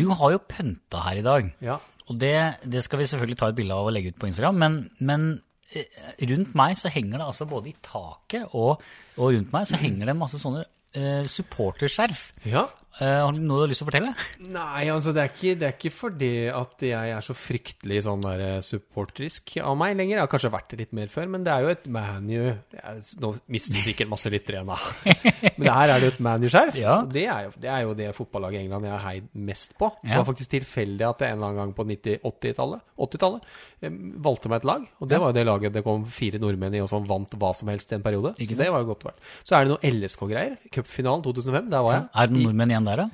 Du har jo pynta her i dag. Ja. Og det, det skal vi selvfølgelig ta et bilde av og legge ut på Instagram, men, men eh, rundt meg så henger det altså både i taket og, og rundt meg så henger det masse sånne eh, supporterskjerf. ja. Eh, har du noe du har lyst til å fortelle? Nei, altså det er, ikke, det er ikke fordi at jeg er så fryktelig sånn der eh, supporterisk av meg lenger. Jeg har kanskje vært det litt mer før, men det er jo et ManU Nå mister vi sikkert masse lyttere igjen, da. <laughs> Men her er det jo et ManU-skjerf. Ja. Det det er jo det fotballaget i England jeg har heid mest på. Det var faktisk tilfeldig at jeg en eller annen gang på 80-tallet 80-tallet, eh, valgte meg et lag. Og det var jo det laget det kom fire nordmenn i og som vant hva som helst i en periode. Ikke det var jo godt verdt. Så er det noe LSK-greier. Cupfinalen 2005, der var jeg. Er det nordmenn igjen der, da?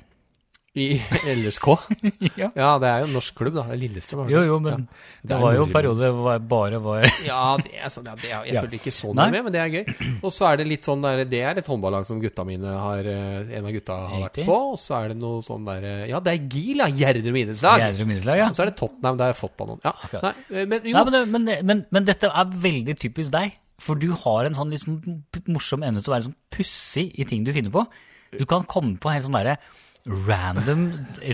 I LSK? <laughs> Ja. Ja, det er jo en norsk klubb, da. Lillestrøm. Jo, jo, men ja. det det var jo en periode hvor jeg bare var <laughs> Ja, det er sånn, ja, det er, jeg Ja. følger ikke så mye med, men det er gøy. Og så er det litt sånn der, det er et håndballag som gutta mine har eh, En av gutta har vært på. Og så er det noe sånn der eh, Ja, det er GIL, ja. Gjerdrum idrettslag. Gjerdrum idrettslag, ja. Så er det Tottenham, der noen. Ja, nei, eh, men jo. Nei, men, men, men, men dette er veldig typisk deg. For du har en sånn litt sånn morsom evne til å være sånn pussig i ting du finner på. Du kan komme på helt sånne derre random,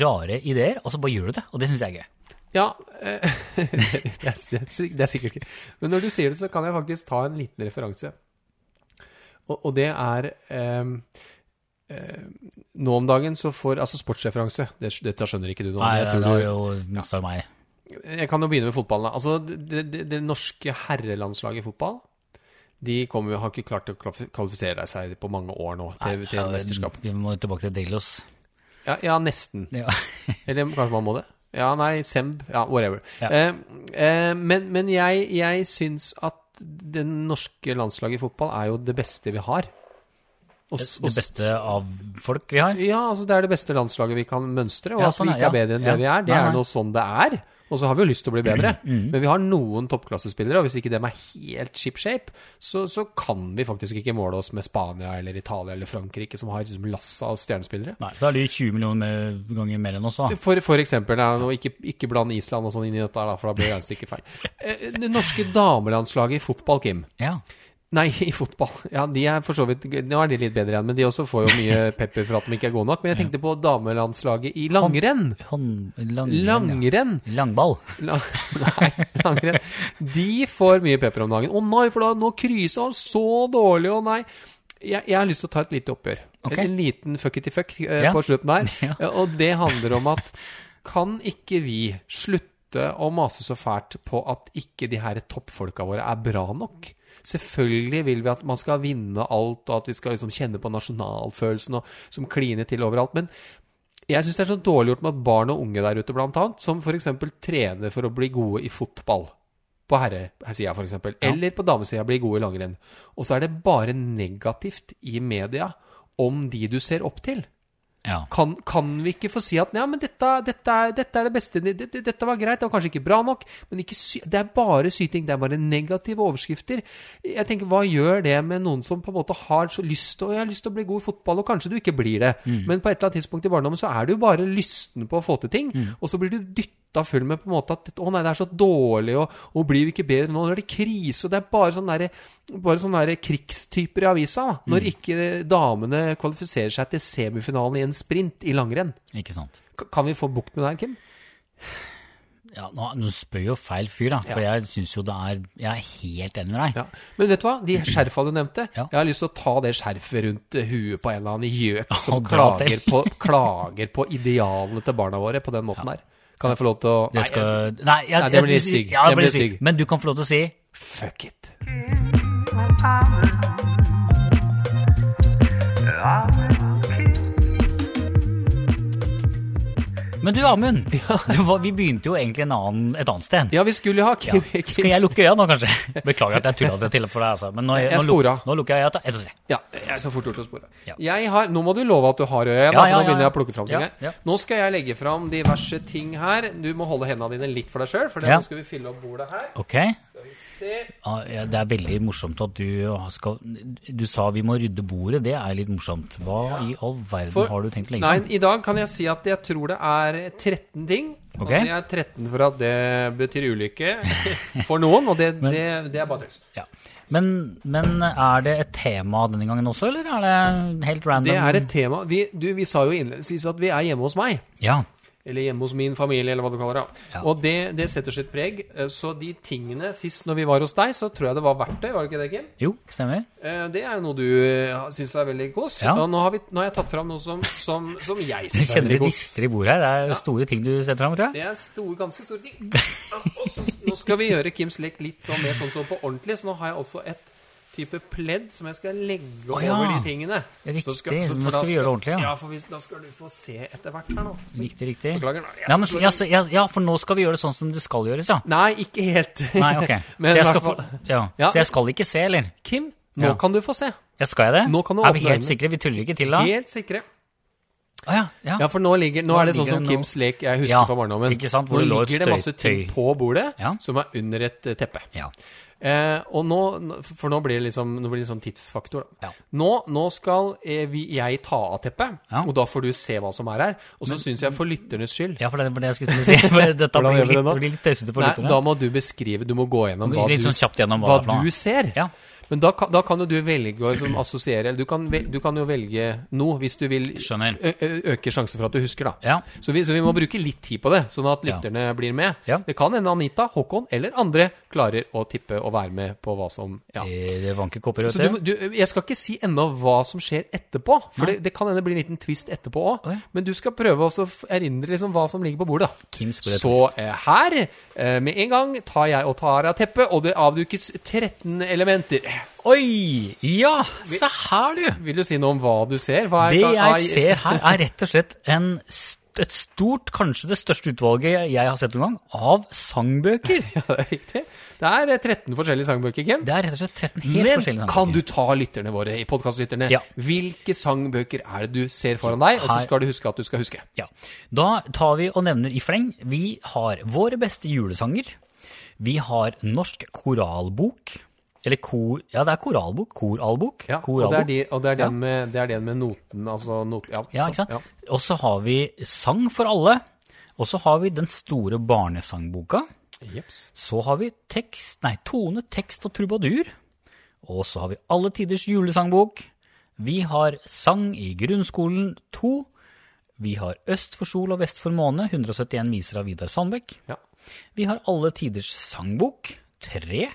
rare ideer, og så bare gjør du det. Og det syns jeg er gøy. Ja, eh, <laughs> det, er, er, er sikkert ikke Men når du sier det, så kan jeg faktisk ta en liten referanse. Og, og det er eh, Nå om dagen så får Altså sportsreferanse, det, dette skjønner ikke du nå. Nei, det er har jo mista meg. Jeg kan jo begynne med fotballen. Altså, det, det, det norske herrelandslaget i fotball de kommer, har ikke klart å kvalifisere seg på mange år nå til, til Ja, mesterskap. Vi må tilbake til Drillos. Ja, ja, nesten. Ja. <laughs> Eller kanskje man må det? Ja, nei, Semb. Ja, whatever. Ja. Eh, eh, men men jeg, jeg syns at det norske landslaget i fotball er jo det beste vi har. Og, s- Det beste av folk vi har. ja, altså det er det beste landslaget vi kan mønstre, og Ja, at sånn vi er- ikke er bedre enn det vi er, det Nei, er nå sånn det er. Og så har vi jo lyst til å bli bedre. <clears throat> Mm. Men vi har noen toppklassespillere, og hvis ikke dem er helt ship shape, så, så kan vi faktisk ikke måle oss med Spania eller Italia eller Frankrike, som har liksom lass av stjernespillere. Nei, så er de 20 millioner ganger mer enn oss, da. For, for eksempel, nei, nå, ikke, ikke bland Island og sånn inn i dette, for da blir regnestykket feil. Eh, Det norske damelandslaget i fotball, Kim. Ja. Nei, i fotball. Ja, de er for så vidt Nå er de litt bedre igjen, men de også får jo mye <laughs> pepper for at de ikke er gode nok. Men jeg tenkte på damelandslaget i langrenn. Hånd, langrenn. ja. Langball. La, <laughs> nei, langrenn. De får mye pepper om dagen. Å nei, for da nå krysa så dårlig, å nei. Jeg, jeg har lyst til å ta et lite oppgjør. Okay. En liten fuckety fuck eh, Ja. på slutten der. <laughs> Ja. Og det handler om at kan ikke vi slutte å mase så fælt på at ikke de her toppfolka våre er bra nok? Selvfølgelig vil vi at man skal vinne alt, og at vi skal liksom kjenne på nasjonalfølelsen og som kline til overalt. Men jeg syns det er så dårlig gjort med barn og unge der ute, blant annet, som f.eks. trener for å bli gode i fotball. På herresida, f.eks. Eller på damesida bli gode i langrenn. Og så er det bare negativt i media om de du ser opp til. Ja. Kan, kan vi ikke få si at ja, men dette, dette, er, dette er det beste, det- det- dette var greit, det var kanskje ikke bra nok, men ikke sy det er bare syting, det er bare negative overskrifter. Jeg tenker, Hva gjør det med noen som på en måte har så lyst til, jeg har lyst til å bli god i fotball, og kanskje du ikke blir det, men på et eller annet tidspunkt i barndommen så er du bare lysten på å få til ting, og så blir du dytta full med på en måte at å nei, det er så dårlig, og, og blir vi ikke bedre nå, nå er det krise, og det er bare sånne, der, bare sånne der krigstyper i avisa, da, når ikke damene kvalifiserer seg til semifinalen i en sprint i langrenn. Ikke sant. Kan vi få bukt med det her, Kim? Ja, nå, nå spør jo feil fyr, da. For jeg syns jo det er Jeg er helt enig med deg. Ja. Men vet du hva? De skjerfa du nevnte, Ja. jeg har lyst til å ta det skjerfet rundt huet på en eller annen gjøk som klager på, klager på idealene til barna våre på den måten der. Kan jeg få lov til å Det skal Nei, jeg, Nei, det blir litt stygg. Ja, det blir stygg. stygg. Men du kan få lov til å si Fuck it. Men du, Amund. <laughs> Ja. Vi begynte jo egentlig en annen, et annet sted. Ja, vi skulle ha Ja. Skal jeg lukke øya nå, kanskje? <laughs> Beklager at jeg tulla det til for deg, altså. Men nå, Jeg nå, luk- nå lukker jeg øya. Ett og tre. Ja, jeg er så fort gjort å spore. Ja. Har, nå må du love at du har øya igjen, nå begynner jeg å plukke fram ting her. Nå skal jeg legge fram diverse ting her. Du må holde hendene dine litt for deg sjøl, for nå skal vi fylle opp bordet her. Ok. Skal vi se. Det er veldig morsomt at du skal Du sa vi må rydde bordet. Det er litt morsomt. Hva i all verden For- har du tenkt å legge Nei, i dag kan jeg si at jeg tror det er 13 ting. Og Ok. det er 13 for at det betyr ulykke for noen, og det, <laughs> det, det er bare tøys. Ja. Men, men er det et tema denne gangen også, eller er det helt random? Det er et tema. Vi, du, vi sa jo innledningsvis at vi er hjemme hos meg. Ja. Eller hjemme hos min familie, eller hva du kaller det. Ja. Og det, det setter sitt preg. Eh, Så de tingene sist når vi var hos deg, så tror jeg det var verdt det, var det ikke det, Kim? Jo, stemmer. Eh, Det er jo noe du eh, syns er veldig kos. Ja. Og nå har, vi, nå har jeg tatt fram noe som, som, som jeg syns er kjenner det kos. rister i bordet her. Det er store ting du setter fram, tror jeg. Det er store, ganske store ting. Og så, nå skal vi gjøre Kims lek litt sånn mer sånn som på ordentlig, så nå har jeg også et type pledd som jeg skal legge oh, ja. over de tingene. Riktig. Så Nå for skal da vi gjøre det ordentlig, ja. Ja, for hvis, da skal du få se etter hvert her nå. Riktig, riktig. Beklager. nå. Ja, men, skal- ja, så- ja, ja, for nå skal vi gjøre det sånn som det skal gjøres, ja. Nei, ikke helt. Nei, ok. <laughs> Men så, jeg skal få, ja. Ja. så jeg skal ikke se, eller? Kim, nå Ja. kan du få se. Ja, skal jeg det? Nå kan du er vi helt sikre? Vi tuller ikke til, da? Helt sikre. Ah, ja, ja. Ja, for nå, ligger, nå Nå er det sånn som det nå- Kims lek jeg husker Ja, fra barndommen. ikke sant, hvor nå ligger det masse ting på bordet Ja. som er under et eh, teppe. Eh, og nå, for nå blir det liksom nå blir det sånn tidsfaktor. Da. Ja. Nå, nå skal eh, vi, jeg ta av teppet, Ja. og da får du se hva som er her. Og så syns jeg for lytternes skyld Ja, for det var det jeg skulle til å si. <laughs> For dette blir vi det litt, blir litt tøysete for lytterne. Da må du beskrive, du må gå gjennom hva, litt du, sånn gjennom hva hva du ser. Ja. Men da kan, da kan jo du velge å liksom, assosiere du kan, du kan jo velge noe hvis du vil øke sjansen for at du husker, da. Ja. Så, vi, så vi må bruke litt tid på det, sånn at Ja. blir med. Ja. Det kan hende Anita, Håkon eller andre klarer å tippe og være med på hva som ja. Eh, Det vanker kopper, du, jeg skal ikke si ennå hva som skjer etterpå, for det, det kan hende det blir en liten twist etterpå òg. Men du skal prøve å erindre liksom hva som ligger på bordet. Så eh, her, eh, med en gang, tar jeg og tar av teppet, og det avdukes 13 elementer. Oi! Ja, se her, du! Vil du si noe om hva du ser? Hva er, Det jeg ser her, er rett og slett en et stort, kanskje det største utvalget jeg har sett noen gang, av sangbøker. <laughs> Ja, det er riktig. Det er eh, 13 forskjellige sangbøker, Kim. Det er rett og slett 13 helt Men forskjellige kan du ta lytterne våre, i podkastlytterne, Ja. hvilke sangbøker er det du ser foran deg, og så skal du huske at du skal huske? Ja. Da tar vi og nevner i fleng. Vi har våre beste julesanger. Vi har norsk koralbok. Eller kor... Ja, det er koralbok. Koralbok. Ja, og det er, de, og det er, den, med, det er den med noten, altså not, ja, Ja, ikke sant? Ja. Og så har vi Sang for alle. Og så har vi Den store barnesangboka. Jeps. Så har vi tekst, nei, tone, tekst og trubadur. Og så har vi Alle tiders julesangbok. Vi har Sang i grunnskolen 2. Vi har Øst for sol og vest for måne, 171 viser av Vidar Sandbekk. Ja. Vi har Alle tiders sangbok 3.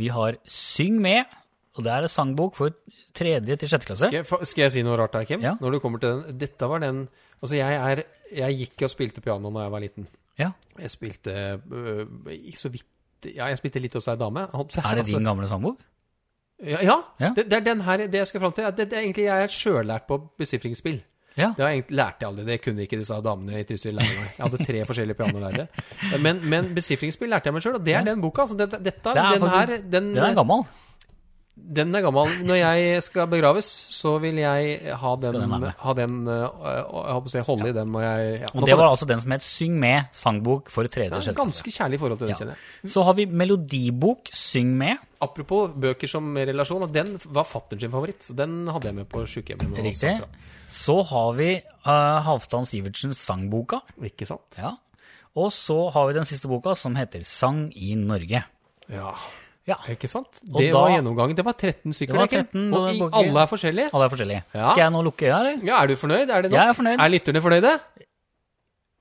Vi har Syng med, og det er sangbok for tredje til sjette klasse. Skal, jeg, skal jeg si noe rart der, Kim? Ja. Når du kommer til den Dette var den Altså, jeg er Jeg gikk og spilte piano da jeg var liten. Ja. Jeg spilte øh, ikke så vidt Ja, jeg spilte litt hos ei dame. Er det Altså, din gamle sangbok? Ja, ja. Ja. Det, det er den her det jeg skal fram til. Det, det er egentlig Jeg er sjøllært på besifringsspill. Ja. Det egentlig lært jeg aldri. Det kunne ikke disse damene i Trysil lære meg. Jeg hadde tre forskjellige pianolærere. Men, men besifringsspill lærte jeg meg sjøl, og det er den boka. Altså, dette, dette, Det er den faktisk- her den, Den er gammel. den er gammel. Når jeg skal begraves, så vil jeg ha den, den ha den uh, si, holde i den når jeg ja, Og det var altså den som het Syng med, sangbok for tredje sjette. Ganske kjærlig forhold til den, Ja. kjenner jeg. Så har vi melodibok, Syng med. Apropos bøker som relasjon, og den var fatteren sin favoritt. Så den hadde jeg med på sjukehjemmet. Riktig. Så har vi uh, Halvdan Sivertsens sangboka. Ikke sant? Ja. Og så har vi den siste boka, som heter Sang i Norge. Ja. Ja. Ikke sant? Det da- var gjennomgangen. Det var 13 stykker. Det var 13 og i, alle er forskjellige. Alle er forskjellige. Ja. Skal jeg nå lukke øya, eller? Ja, Er du fornøyd? Er det? Jeg er fornøyd. Er lytterne fornøyde?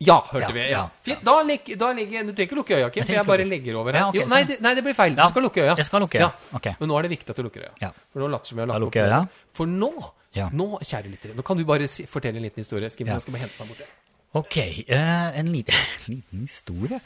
Ja, hørte Ja, vi. Ja. Fint. Da, da legger, Du trenger ikke lukke øya, Kim, Jeg jeg bare legger over her. ok, jo, nei, sånn. det, nei, det blir feil. Du skal lukke øya. Jeg skal lukke Ja. øya. Ok. Men nå er det viktig at du lukker øya. Ja. For nå later som vi har lukker øya. For nå, Ja. nå, kjære lyttere, nå kan du bare si, fortelle en liten historie. Skriv, Ja. Nå skal vi hente meg borte. Ok, uh, en liten, <laughs> liten historie.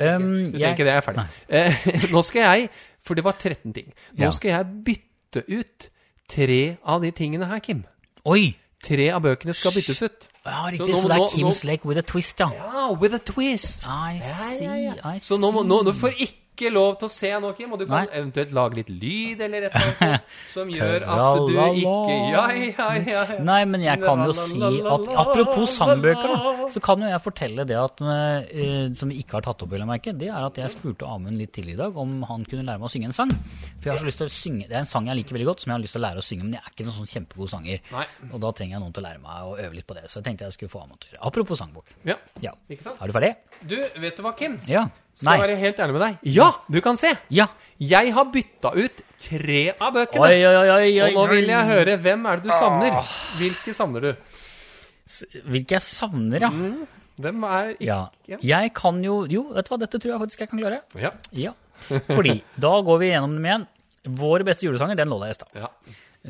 Um, Du trenger ikke det, jeg er ferdig. Uh, <laughs> nå skal jeg, for det var 13 ting, nå Ja. skal jeg bytte ut tre av de tingene her, Kim. Oi! Tre av bøkene skal byttes ut. Ja, Så nå- Så, det er nå- Kim's Lake with a twist, ja. Ja, with a twist. I see, I see. Så nå, nå, nå får ikke lov til å se noe, Kim, og du kan Nei. eventuelt lage litt lyd eller et eller annet sånt, som <laughs> gjør at du ikke Ja, ja, ja. ja. Nei, men jeg kan jo si at apropos sangbøker, da, så kan jo jeg fortelle det at uh, som vi ikke har tatt opp, vil jeg merke, det er at jeg spurte Amund litt tidligere i dag om han kunne lære meg å synge en sang. For jeg har så lyst til å synge, Det er en sang jeg liker veldig godt, som jeg har lyst til å lære å synge, men jeg er ikke noen sånn kjempegod sanger. Nei. Og da trenger jeg noen til å lære meg å øve litt på det. Så jeg tenkte jeg skulle få Amund til å gjøre. Apropos sangbok. ja. Ja. Ikke sant? Er du ferdig? Du, vet du hva, Kim? Ja. Skal jeg Nei. være helt ærlig med deg? Ja, du kan se. Ja. Jeg har bytta ut tre av bøkene. Oi, oi, oi, oi, Og nå vil jeg høre hvem er det du savner. Hvilke savner du? Hvilke jeg savner, ja. Hvem er ikke ja. Jeg kan jo Jo, vet du hva, dette tror jeg faktisk jeg kan klare. Ja. Ja. Fordi <laughs> da går vi gjennom dem igjen. Vår beste julesanger, den lå der i stad. ja.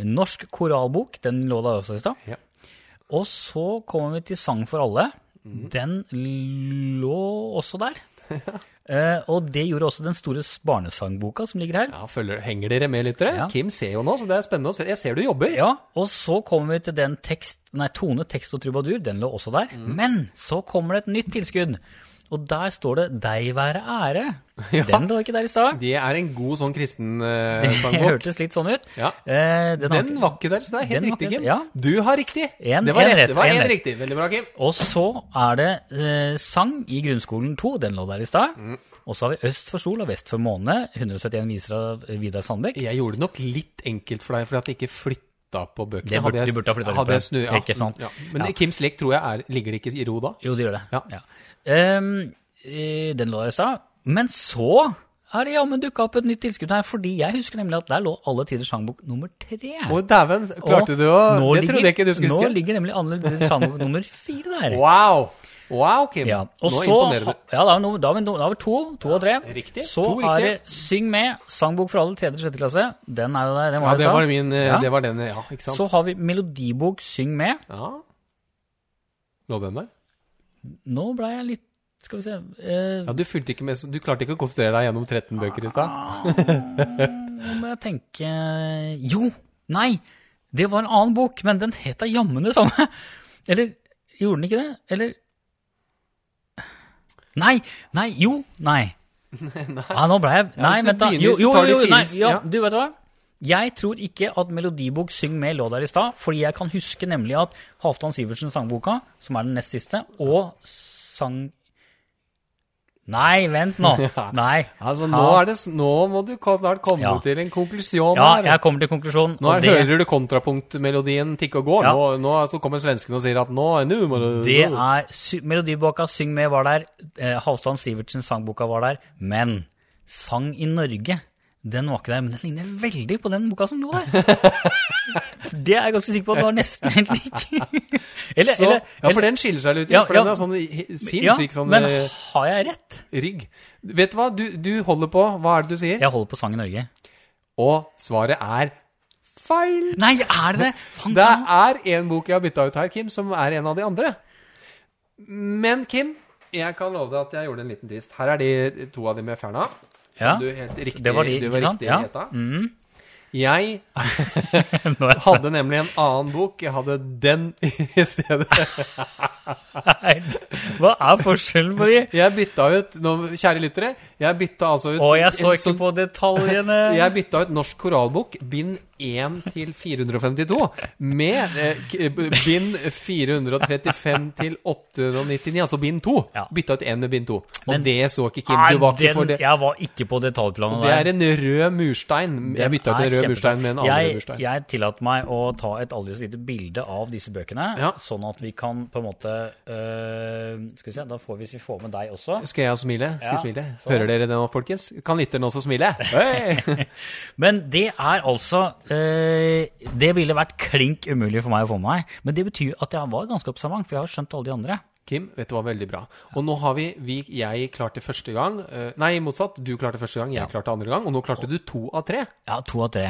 Norsk koralbok, den lå der også i stad. Ja. Og så kommer vi til Sang for alle. Den lå også der. <laughs> Eh, og det gjorde også den store barnesangboka som ligger her. Ja, følger, Henger dere med, lyttere? Ja. Kim ser jo nå, så det er spennende å se. Jeg ser du jobber. Ja, og så kommer vi til den tekst, nei, tone, tekst og trubadur. Den lå også der. Men så kommer det et nytt tilskudd. Og der står det 'Deg være ære'. <laughs> Den lå ikke der i stad. Det er en god sånn kristen uh, <laughs> Det hørtes litt sånn ut. Ja. Eh, den, Den var ikke der, så det er helt riktig, Kim. ja. Du har riktig. En- det var en rett. rett, Det var en en rett. riktig. Veldig bra, Kim. Og så er det eh, sang i grunnskolen 2, den lå der i stad. Mm. Og så har vi Øst for sol og Vest for måne, 171 viser av Vidar Sandbekk. Jeg gjorde det nok litt enkelt for deg, fordi at jeg ikke flytta på bøkene. Det Hadde du burde ha flyttet litt på snu- ja, Ikke sant? Ja. Men Ja. Kims lek tror jeg er, ligger det ikke i ro da? Jo, det gjør det. Ja. Eh, den lå der i stad. Men så er det jammen dukka opp et nytt tilskudd her, fordi jeg husker nemlig at der lå Alle tiders sangbok nummer tre. Å, dæven! Klarte Og du å nå Det ligger- trodde jeg ikke du skulle Nå huske. ligger nemlig Alle tiders sangbok <laughs> nummer fire der. Wow! Wow, Kim. Ja, og Nå så, imponerer du. ja, da, har vi da, har vi da har vi to, to og tre. Riktig. Så To er det Syng med, sangbok for alle, tredje og sjette klasse. Den er jo der. Den var Ja, det var min eh, Ja. Det var den, ja. Ikke sant? Så har vi melodibok Syng med. Ja. Lå den der? Nå ble jeg litt Skal vi se eh, Ja, du fulgte ikke med, så du klarte ikke å konsentrere deg gjennom 13 bøker i stad? Nå må jeg tenke Jo! Nei! Det var en annen bok, men den het da jammen det samme. Eller gjorde den ikke det? Eller Nei, nei, jo, nei. <laughs> Ja, nå ble jeg Nei, vent, da. Jo, Jo, jo, jo, nei, ja, ja. du vet hva? Jeg tror ikke at Melodibok Syng med lå der i stad, fordi jeg kan huske nemlig at Halvdan Sivertsen sangboka, som er den nest siste, og sang Nei, vent nå. <laughs> Nei. Altså, nå, er det, nå må du snart komme Ja. til en konklusjon Ja, her. jeg kommer til konklusjonen. Nå er, det, hører du kontrapunktmelodien tikke og gå. Ja. Nå, nå så kommer svenskene og sier at nå, nå må du det er Melodiboka Syng med var der, eh, Halvdan Sivertsen sangboka var der, men Sang i Norge, den var ikke der. Men den ligner veldig på den boka som lå der. <laughs> det er jeg ganske sikker på at den var nesten helt lik. <laughs> eller, så, eller, Ja, for den skiller seg litt ut, Ja, for ja. den er sånn hi- ja, sånn men eh, har jeg rett? rygg. Vet du hva, du, du holder på, hva er det du sier? Jeg holder på Sang i Norge. Og svaret er feil. Nei, er det det? Det er en bok jeg har bytta ut her, Kim, som er en av de andre. Men Kim, jeg kan love deg at jeg gjorde en liten twist. Her er de to av de med Ferna. Som Ja, du helt riktig, det var de, du riktig Ja. Mm. Jeg <laughs> jeg hadde nemlig en annen bok. Jeg hadde den <laughs> i stedet. Nei, Hva er forskjellen på de? Jeg bytta ut, nå, kjære lyttere, jeg bytta altså ut Å, jeg så ikke sånn- på detaljene. <laughs> Jeg bytta ut Norsk koralbok, bind 1 til 452, med eh, bind 435 til 899, altså bind 2. Ja. Bytta ut 1 med bind 2. Og Men- det så ikke Kim. Du var ikke for det. Jeg var ikke på detaljplanet Det er en rød murstein. Jeg bytta ut en rød murstein med en annen rød murstein. Jeg tillater meg å ta et aldri så lite bilde av disse bøkene, Ja. sånn at vi kan på en måte øh, Skal vi se, da får vi, hvis vi får med deg også. Skal jeg smile? Si Ja, smile. sånn. Dere det nå, folkens? Kan lytterne også smile? Hey! <laughs> Men det er altså eh, Det ville vært klink umulig for meg å få med meg. Men det betyr at jeg var ganske observant, for jeg har skjønt alle de andre. Kim, vet du hva, veldig bra. Og nå har vi, vi jeg klarte første gang, eh, nei motsatt, du klarte første gang, jeg klarte andre gang, og nå klarte du to av tre. Ja, to av tre.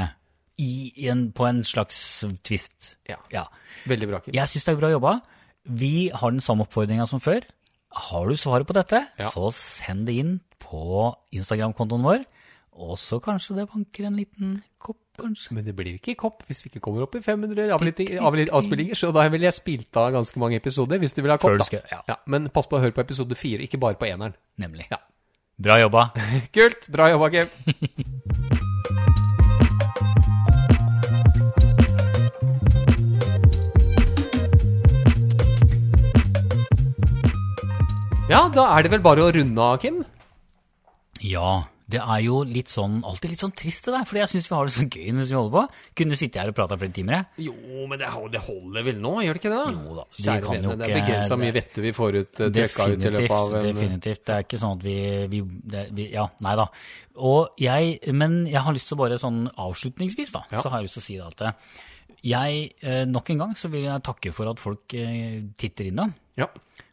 I, i en, på en slags twist. Ja. Ja. Veldig bra, Kim. Jeg syns det er bra jobba. Vi har den samme oppfordringa som før. Har du svaret på dette, Ja. så send det inn på Instagram-kontoen vår. Og så kanskje det vanker en liten kopp, kanskje. Men det blir ikke kopp hvis vi ikke kommer opp i 500 avspillinger, så da ville jeg spilt av ganske mange episoder hvis du vil ha kopp, skal- ja. Ja, men pass på å høre på episode fire, ikke bare på eneren. Nemlig. Ja. Bra jobba. <laughs> Kult! Bra jobba, Kim. <laughs> Ja, da er det vel bare å runde av, Kim. Ja, det er jo litt sånn, alltid litt sånn trist det der, fordi jeg syns vi har det så gøy mens vi holder på. Kunne sitte her og prata flere timer, jeg. Jo, men det, det holder vel nå, gjør det ikke det? da? Jo da, vi Kjære vene, det er begrensa mye vette vi får ut trøkka ut i løpet av en definitivt. Det er ikke sånn at vi, vi, det, vi Ja, nei da. Og jeg, men jeg har lyst til å bare sånn avslutningsvis, da, Ja. så har jeg lyst til å si det at eh, jeg eh, nok en gang så vil jeg takke for at folk titter titter innom. Ja.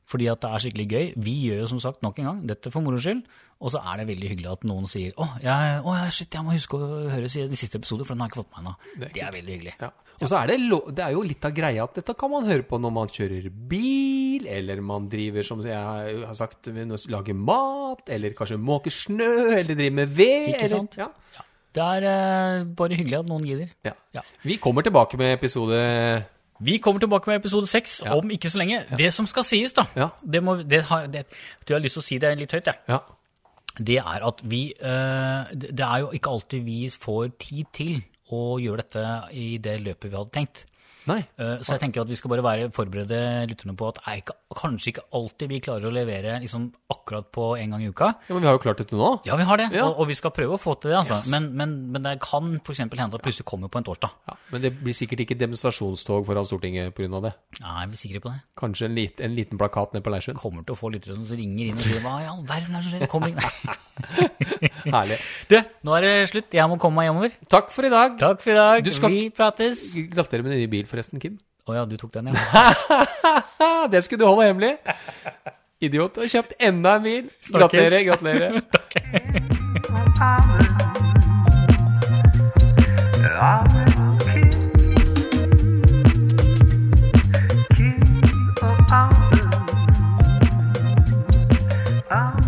Fordi at det er skikkelig gøy. Vi gjør jo som sagt nok en gang dette for moro skyld. Og så er det veldig hyggelig at noen sier å, jeg, å shit, jeg må huske å høre de siste episoder, for den har jeg ikke fått med meg ennå. Det Det er veldig hyggelig. Ja. Og så er det, det er jo litt av greia at dette kan man høre på når man kjører bil, eller man driver, som jeg har sagt, lager mat, eller kanskje måker snø, eller driver med ved. Ikke eller, sant? Ja. Ja. Det er eh, bare hyggelig at noen gidder. Vi kommer tilbake med episode Vi kommer tilbake med episode seks Ja. om ikke så lenge. Det som skal sies, da Ja. det må, det har, det, jeg har lyst til å si det litt høyt. jeg. Ja. Det er at vi eh, Det det er jo ikke alltid vi får tid til å gjøre dette i det løpet vi hadde tenkt. Nei. Eh, Så jeg tenker at vi skal bare være forberede lytterne på at det er kanskje ikke alltid vi klarer å levere liksom akkurat på en gang i uka. Ja, men vi har jo klart dette nå. Ja, vi har det, Ja. og, og vi skal prøve å få til det. altså. Men, men, men det kan f.eks. hende at det plutselig kommer på en torsdag. Ja, men det blir sikkert ikke demonstrasjonstog foran Stortinget pga. det. Nei, er vi sikre på det? Kanskje en, lit, en liten plakat nede på Leirsund. Kommer til å få lyttere som ringer inn og sier 'hva i all verden er det som skjer'? Kommer ikke <laughs> Herlig. Du, nå er det slutt. Jeg må komme meg hjemover. Takk for i dag. Takk for i dag. Skal- Vi prates. Gratulerer med ny bil, forresten, Kim. Å oh, ja, du tok den, ja. <laughs> det skulle du holde hemmelig! Idiot. Du har kjøpt enda en bil. Gratulerer, gratulerer. <laughs> Takk. Ah.